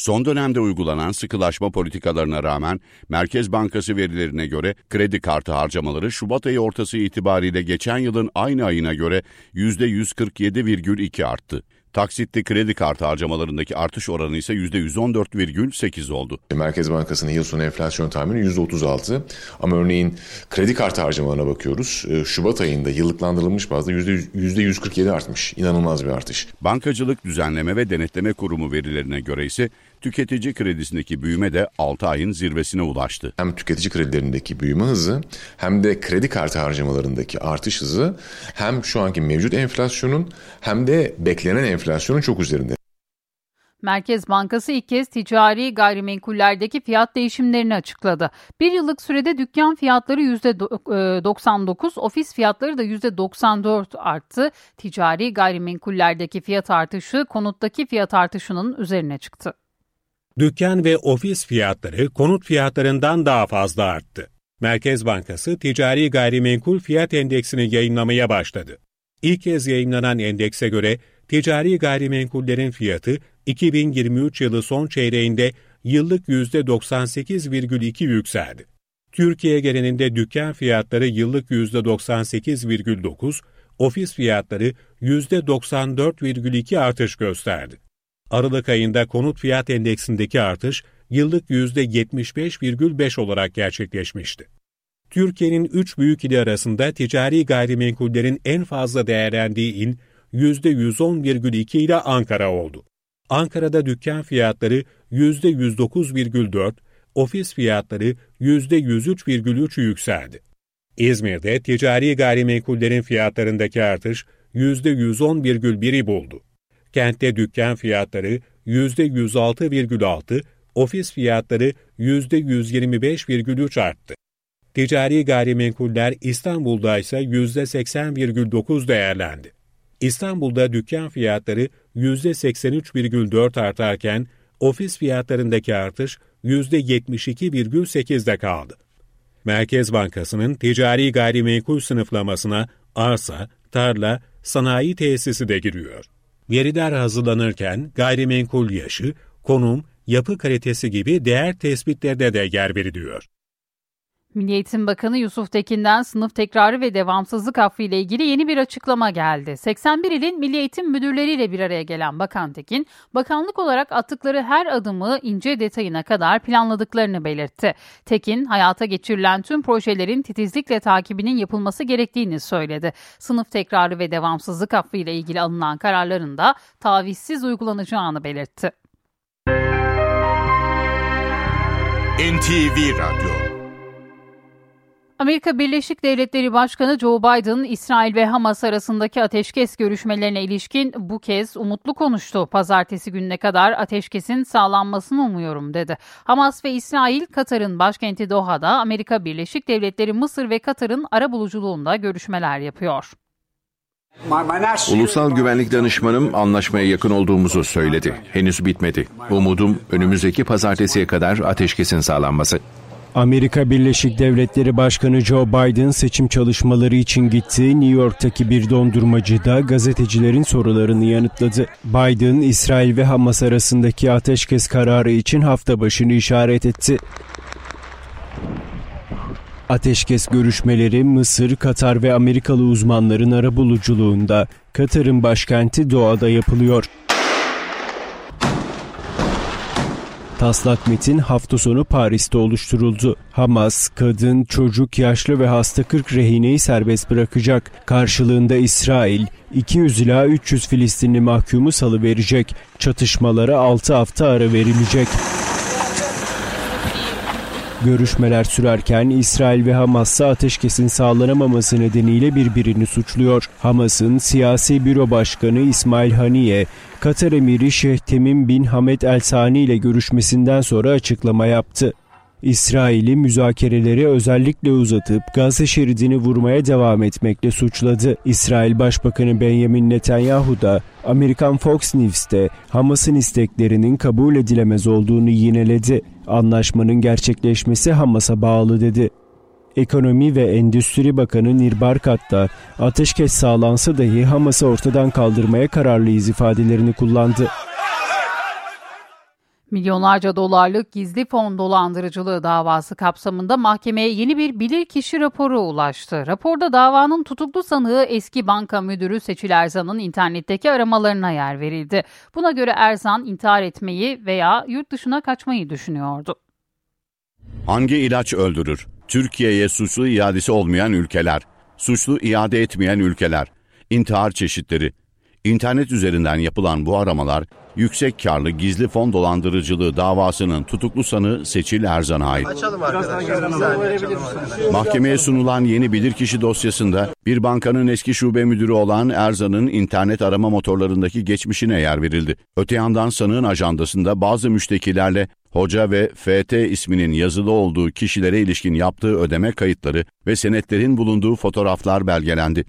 [SPEAKER 44] Son dönemde uygulanan sıkılaşma politikalarına rağmen Merkez Bankası verilerine göre kredi kartı harcamaları Şubat ayı ortası itibariyle geçen yılın aynı ayına göre %147,2 arttı. Taksitli kredi kartı harcamalarındaki artış oranı ise %114,8 oldu.
[SPEAKER 45] Merkez Bankası'nın yıl sonu enflasyon tahmini %36 ama örneğin kredi kartı harcamalarına bakıyoruz. Ee, Şubat ayında yıllıklandırılmış bazda %147 artmış. İnanılmaz bir artış.
[SPEAKER 44] Bankacılık Düzenleme ve Denetleme Kurumu verilerine göre ise tüketici kredisindeki büyüme de 6 ayın zirvesine ulaştı.
[SPEAKER 45] Hem tüketici kredilerindeki büyüme hızı hem de kredi kartı harcamalarındaki artış hızı hem şu anki mevcut enflasyonun hem de beklenen enflasyonun çok üzerinde.
[SPEAKER 1] Merkez Bankası ilk kez ticari gayrimenkullerdeki fiyat değişimlerini açıkladı. Bir yıllık sürede dükkan fiyatları %99, e, ofis fiyatları da %94 arttı. Ticari gayrimenkullerdeki fiyat artışı konuttaki fiyat artışının üzerine çıktı
[SPEAKER 21] dükkan ve ofis fiyatları konut fiyatlarından daha fazla arttı. Merkez Bankası ticari gayrimenkul fiyat endeksini yayınlamaya başladı. İlk kez yayınlanan endekse göre ticari gayrimenkullerin fiyatı 2023 yılı son çeyreğinde yıllık %98,2 yükseldi. Türkiye genelinde dükkan fiyatları yıllık %98,9, ofis fiyatları %94,2 artış gösterdi. Aralık ayında konut fiyat endeksindeki artış yıllık %75,5 olarak gerçekleşmişti. Türkiye'nin üç büyük ili arasında ticari gayrimenkullerin en fazla değerlendiği il %110,2 ile Ankara oldu. Ankara'da dükkan fiyatları %109,4, ofis fiyatları %103,3 yükseldi. İzmir'de ticari gayrimenkullerin fiyatlarındaki artış %110,1'i buldu. Kentte dükkan fiyatları %106,6, ofis fiyatları %125,3 arttı. Ticari gayrimenkuller İstanbul'da ise %80,9 değerlendi. İstanbul'da dükkan fiyatları %83,4 artarken ofis fiyatlarındaki artış %72,8'de kaldı. Merkez Bankası'nın ticari gayrimenkul sınıflamasına arsa, tarla, sanayi tesisi de giriyor. Veriler hazırlanırken gayrimenkul yaşı, konum, yapı kalitesi gibi değer tespitlerine de yer veriliyor.
[SPEAKER 1] Milli Eğitim Bakanı Yusuf Tekin'den sınıf tekrarı ve devamsızlık affı ile ilgili yeni bir açıklama geldi. 81 ilin Milli Eğitim Müdürleriyle bir araya gelen Bakan Tekin, bakanlık olarak attıkları her adımı ince detayına kadar planladıklarını belirtti. Tekin, hayata geçirilen tüm projelerin titizlikle takibinin yapılması gerektiğini söyledi. Sınıf tekrarı ve devamsızlık affı ile ilgili alınan kararların da tavizsiz uygulanacağını belirtti.
[SPEAKER 2] NTV Radyo
[SPEAKER 1] Amerika Birleşik Devletleri Başkanı Joe Biden, İsrail ve Hamas arasındaki ateşkes görüşmelerine ilişkin bu kez umutlu konuştu. Pazartesi gününe kadar ateşkesin sağlanmasını umuyorum dedi. Hamas ve İsrail, Katar'ın başkenti Doha'da Amerika Birleşik Devletleri, Mısır ve Katar'ın ara buluculuğunda görüşmeler yapıyor.
[SPEAKER 8] Ulusal Güvenlik Danışmanım anlaşmaya yakın olduğumuzu söyledi. Henüz bitmedi. Umudum önümüzdeki pazartesiye kadar ateşkesin sağlanması.
[SPEAKER 19] Amerika Birleşik Devletleri Başkanı Joe Biden seçim çalışmaları için gittiği New York'taki bir dondurmacıda gazetecilerin sorularını yanıtladı. Biden, İsrail ve Hamas arasındaki ateşkes kararı için hafta başını işaret etti. Ateşkes görüşmeleri Mısır, Katar ve Amerikalı uzmanların arabuluculuğunda Katar'ın başkenti Doha'da yapılıyor. Taslak metin hafta sonu Paris'te oluşturuldu. Hamas, kadın, çocuk, yaşlı ve hasta 40 rehineyi serbest bırakacak. Karşılığında İsrail 200 ila 300 Filistinli mahkumu salı verecek. Çatışmalara 6 hafta ara verilecek. Görüşmeler sürerken İsrail ve Hamas ateşkesin sağlanamaması nedeniyle birbirini suçluyor. Hamas'ın siyasi büro başkanı İsmail Haniye, Katar emiri Şeyh Temim bin Hamed El Sani ile görüşmesinden sonra açıklama yaptı. İsrail'i müzakereleri özellikle uzatıp Gazze şeridini vurmaya devam etmekle suçladı. İsrail Başbakanı Benjamin Netanyahu da Amerikan Fox News'te Hamas'ın isteklerinin kabul edilemez olduğunu yineledi. Anlaşmanın gerçekleşmesi Hamas'a bağlı dedi. Ekonomi ve Endüstri Bakanı Nirbarkat da ateşkes sağlansa dahi Hamas'ı ortadan kaldırmaya kararlıyız ifadelerini kullandı.
[SPEAKER 1] Milyonlarca dolarlık gizli fon dolandırıcılığı davası kapsamında mahkemeye yeni bir bilirkişi raporu ulaştı. Raporda davanın tutuklu sanığı eski banka müdürü Seçil Erzan'ın internetteki aramalarına yer verildi. Buna göre Erzan intihar etmeyi veya yurt dışına kaçmayı düşünüyordu.
[SPEAKER 10] Hangi ilaç öldürür? Türkiye'ye suçlu iadesi olmayan ülkeler, suçlu iade etmeyen ülkeler, intihar çeşitleri. İnternet üzerinden yapılan bu aramalar yüksek karlı gizli fon dolandırıcılığı davasının tutuklu sanığı Seçil Erzan'a ait. Mahkemeye sunulan yeni bilirkişi dosyasında bir bankanın eski şube müdürü olan Erzan'ın internet arama motorlarındaki geçmişine yer verildi. Öte yandan sanığın ajandasında bazı müştekilerle hoca ve FT isminin yazılı olduğu kişilere ilişkin yaptığı ödeme kayıtları ve senetlerin bulunduğu fotoğraflar belgelendi.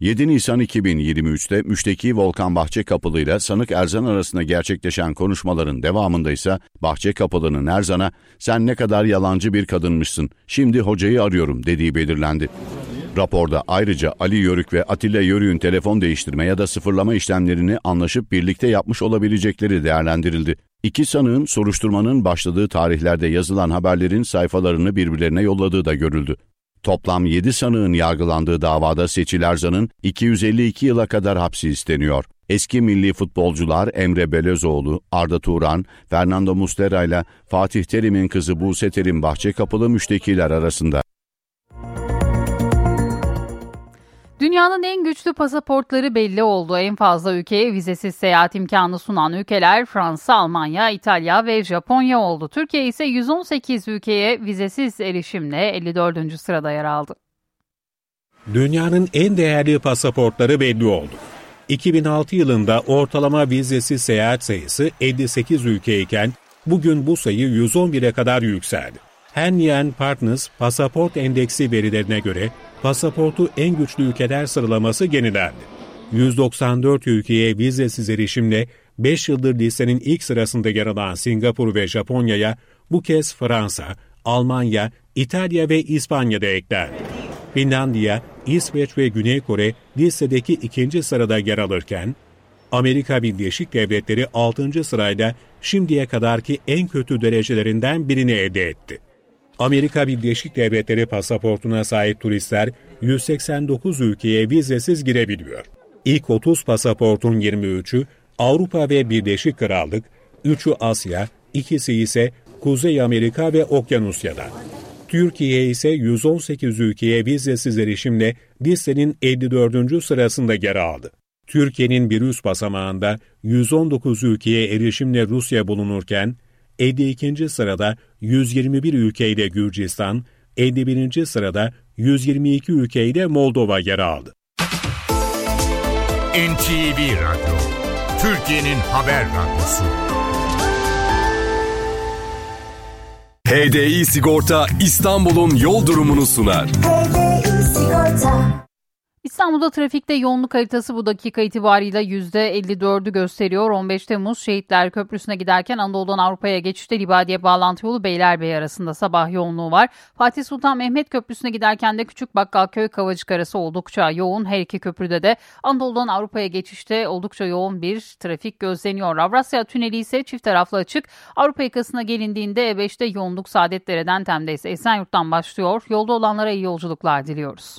[SPEAKER 10] 7 Nisan 2023'te müşteki Volkan Bahçekapılı ile sanık Erzan arasında gerçekleşen konuşmaların devamında ise Bahçekapılı'nın Erzan'a sen ne kadar yalancı bir kadınmışsın, şimdi hocayı arıyorum dediği belirlendi. Raporda ayrıca Ali Yörük ve Atilla Yörük'ün telefon değiştirme ya da sıfırlama işlemlerini anlaşıp birlikte yapmış olabilecekleri değerlendirildi.
[SPEAKER 44] İki sanığın soruşturmanın başladığı tarihlerde yazılan haberlerin sayfalarını birbirlerine yolladığı da görüldü. Toplam 7 sanığın yargılandığı davada Seçil Erzan'ın 252 yıla kadar hapsi isteniyor. Eski milli futbolcular Emre Belözoğlu, Arda Turan, Fernando Muslera ile Fatih Terim'in kızı Buse Terim Bahçekapılı müştekiler arasında.
[SPEAKER 1] Dünyanın en güçlü pasaportları belli oldu. En fazla ülkeye vizesiz seyahat imkanı sunan ülkeler Fransa, Almanya, İtalya ve Japonya oldu. Türkiye ise 118 ülkeye vizesiz erişimle 54. sırada yer aldı.
[SPEAKER 21] Dünyanın en değerli pasaportları belli oldu. 2006 yılında ortalama vizesiz seyahat sayısı 58 ülkeyken bugün bu sayı 111'e kadar yükseldi. Hennian Partners pasaport endeksi verilerine göre pasaportu en güçlü ülkeler sıralaması yenilendi. 194 ülkeye vizesiz erişimle 5 yıldır listenin ilk sırasında yer alan Singapur ve Japonya'ya bu kez Fransa, Almanya, İtalya ve İspanya'da eklendi. Finlandiya, İsveç ve Güney Kore listedeki ikinci sırada yer alırken, Amerika Birleşik Devletleri 6. sırayla şimdiye kadarki en kötü derecelerinden birini elde etti. Amerika Birleşik Devletleri pasaportuna sahip turistler 189 ülkeye vizesiz girebiliyor. İlk 30 pasaportun 23'ü Avrupa ve Birleşik Krallık, 3'ü Asya, ikisi ise Kuzey Amerika ve Okyanusya'dan. Türkiye ise 118 ülkeye vizesiz erişimle listenin 54. sırasında yer aldı. Türkiye'nin bir üst basamağında 119 ülkeye erişimle Rusya bulunurken 52. sırada 121 ülkeyle Gürcistan, 51. sırada 122 ülkeyle Moldova yer aldı.
[SPEAKER 2] NTV Radyo, Türkiye'nin haber radyosu.
[SPEAKER 5] HDI Sigorta İstanbul'un yol durumunu sunar. HDI
[SPEAKER 1] Sigorta İstanbul'da trafikte yoğunluk haritası bu dakika itibariyle %54'ü gösteriyor. 15 Temmuz Şehitler Köprüsü'ne giderken Anadolu'dan Avrupa'ya geçişte Libadiye bağlantı yolu Beylerbeyi arasında sabah yoğunluğu var. Fatih Sultan Mehmet Köprüsü'ne giderken de Küçük Bakkalköy Kavacık arası oldukça yoğun. Her iki köprüde de Anadolu'dan Avrupa'ya geçişte oldukça yoğun bir trafik gözleniyor. Avrasya Tüneli ise çift taraflı açık. Avrupa yakasına gelindiğinde E5'te yoğunluk Saadetdere'den Tem'de ise Esenyurt'tan başlıyor. Yolda olanlara iyi yolculuklar diliyoruz.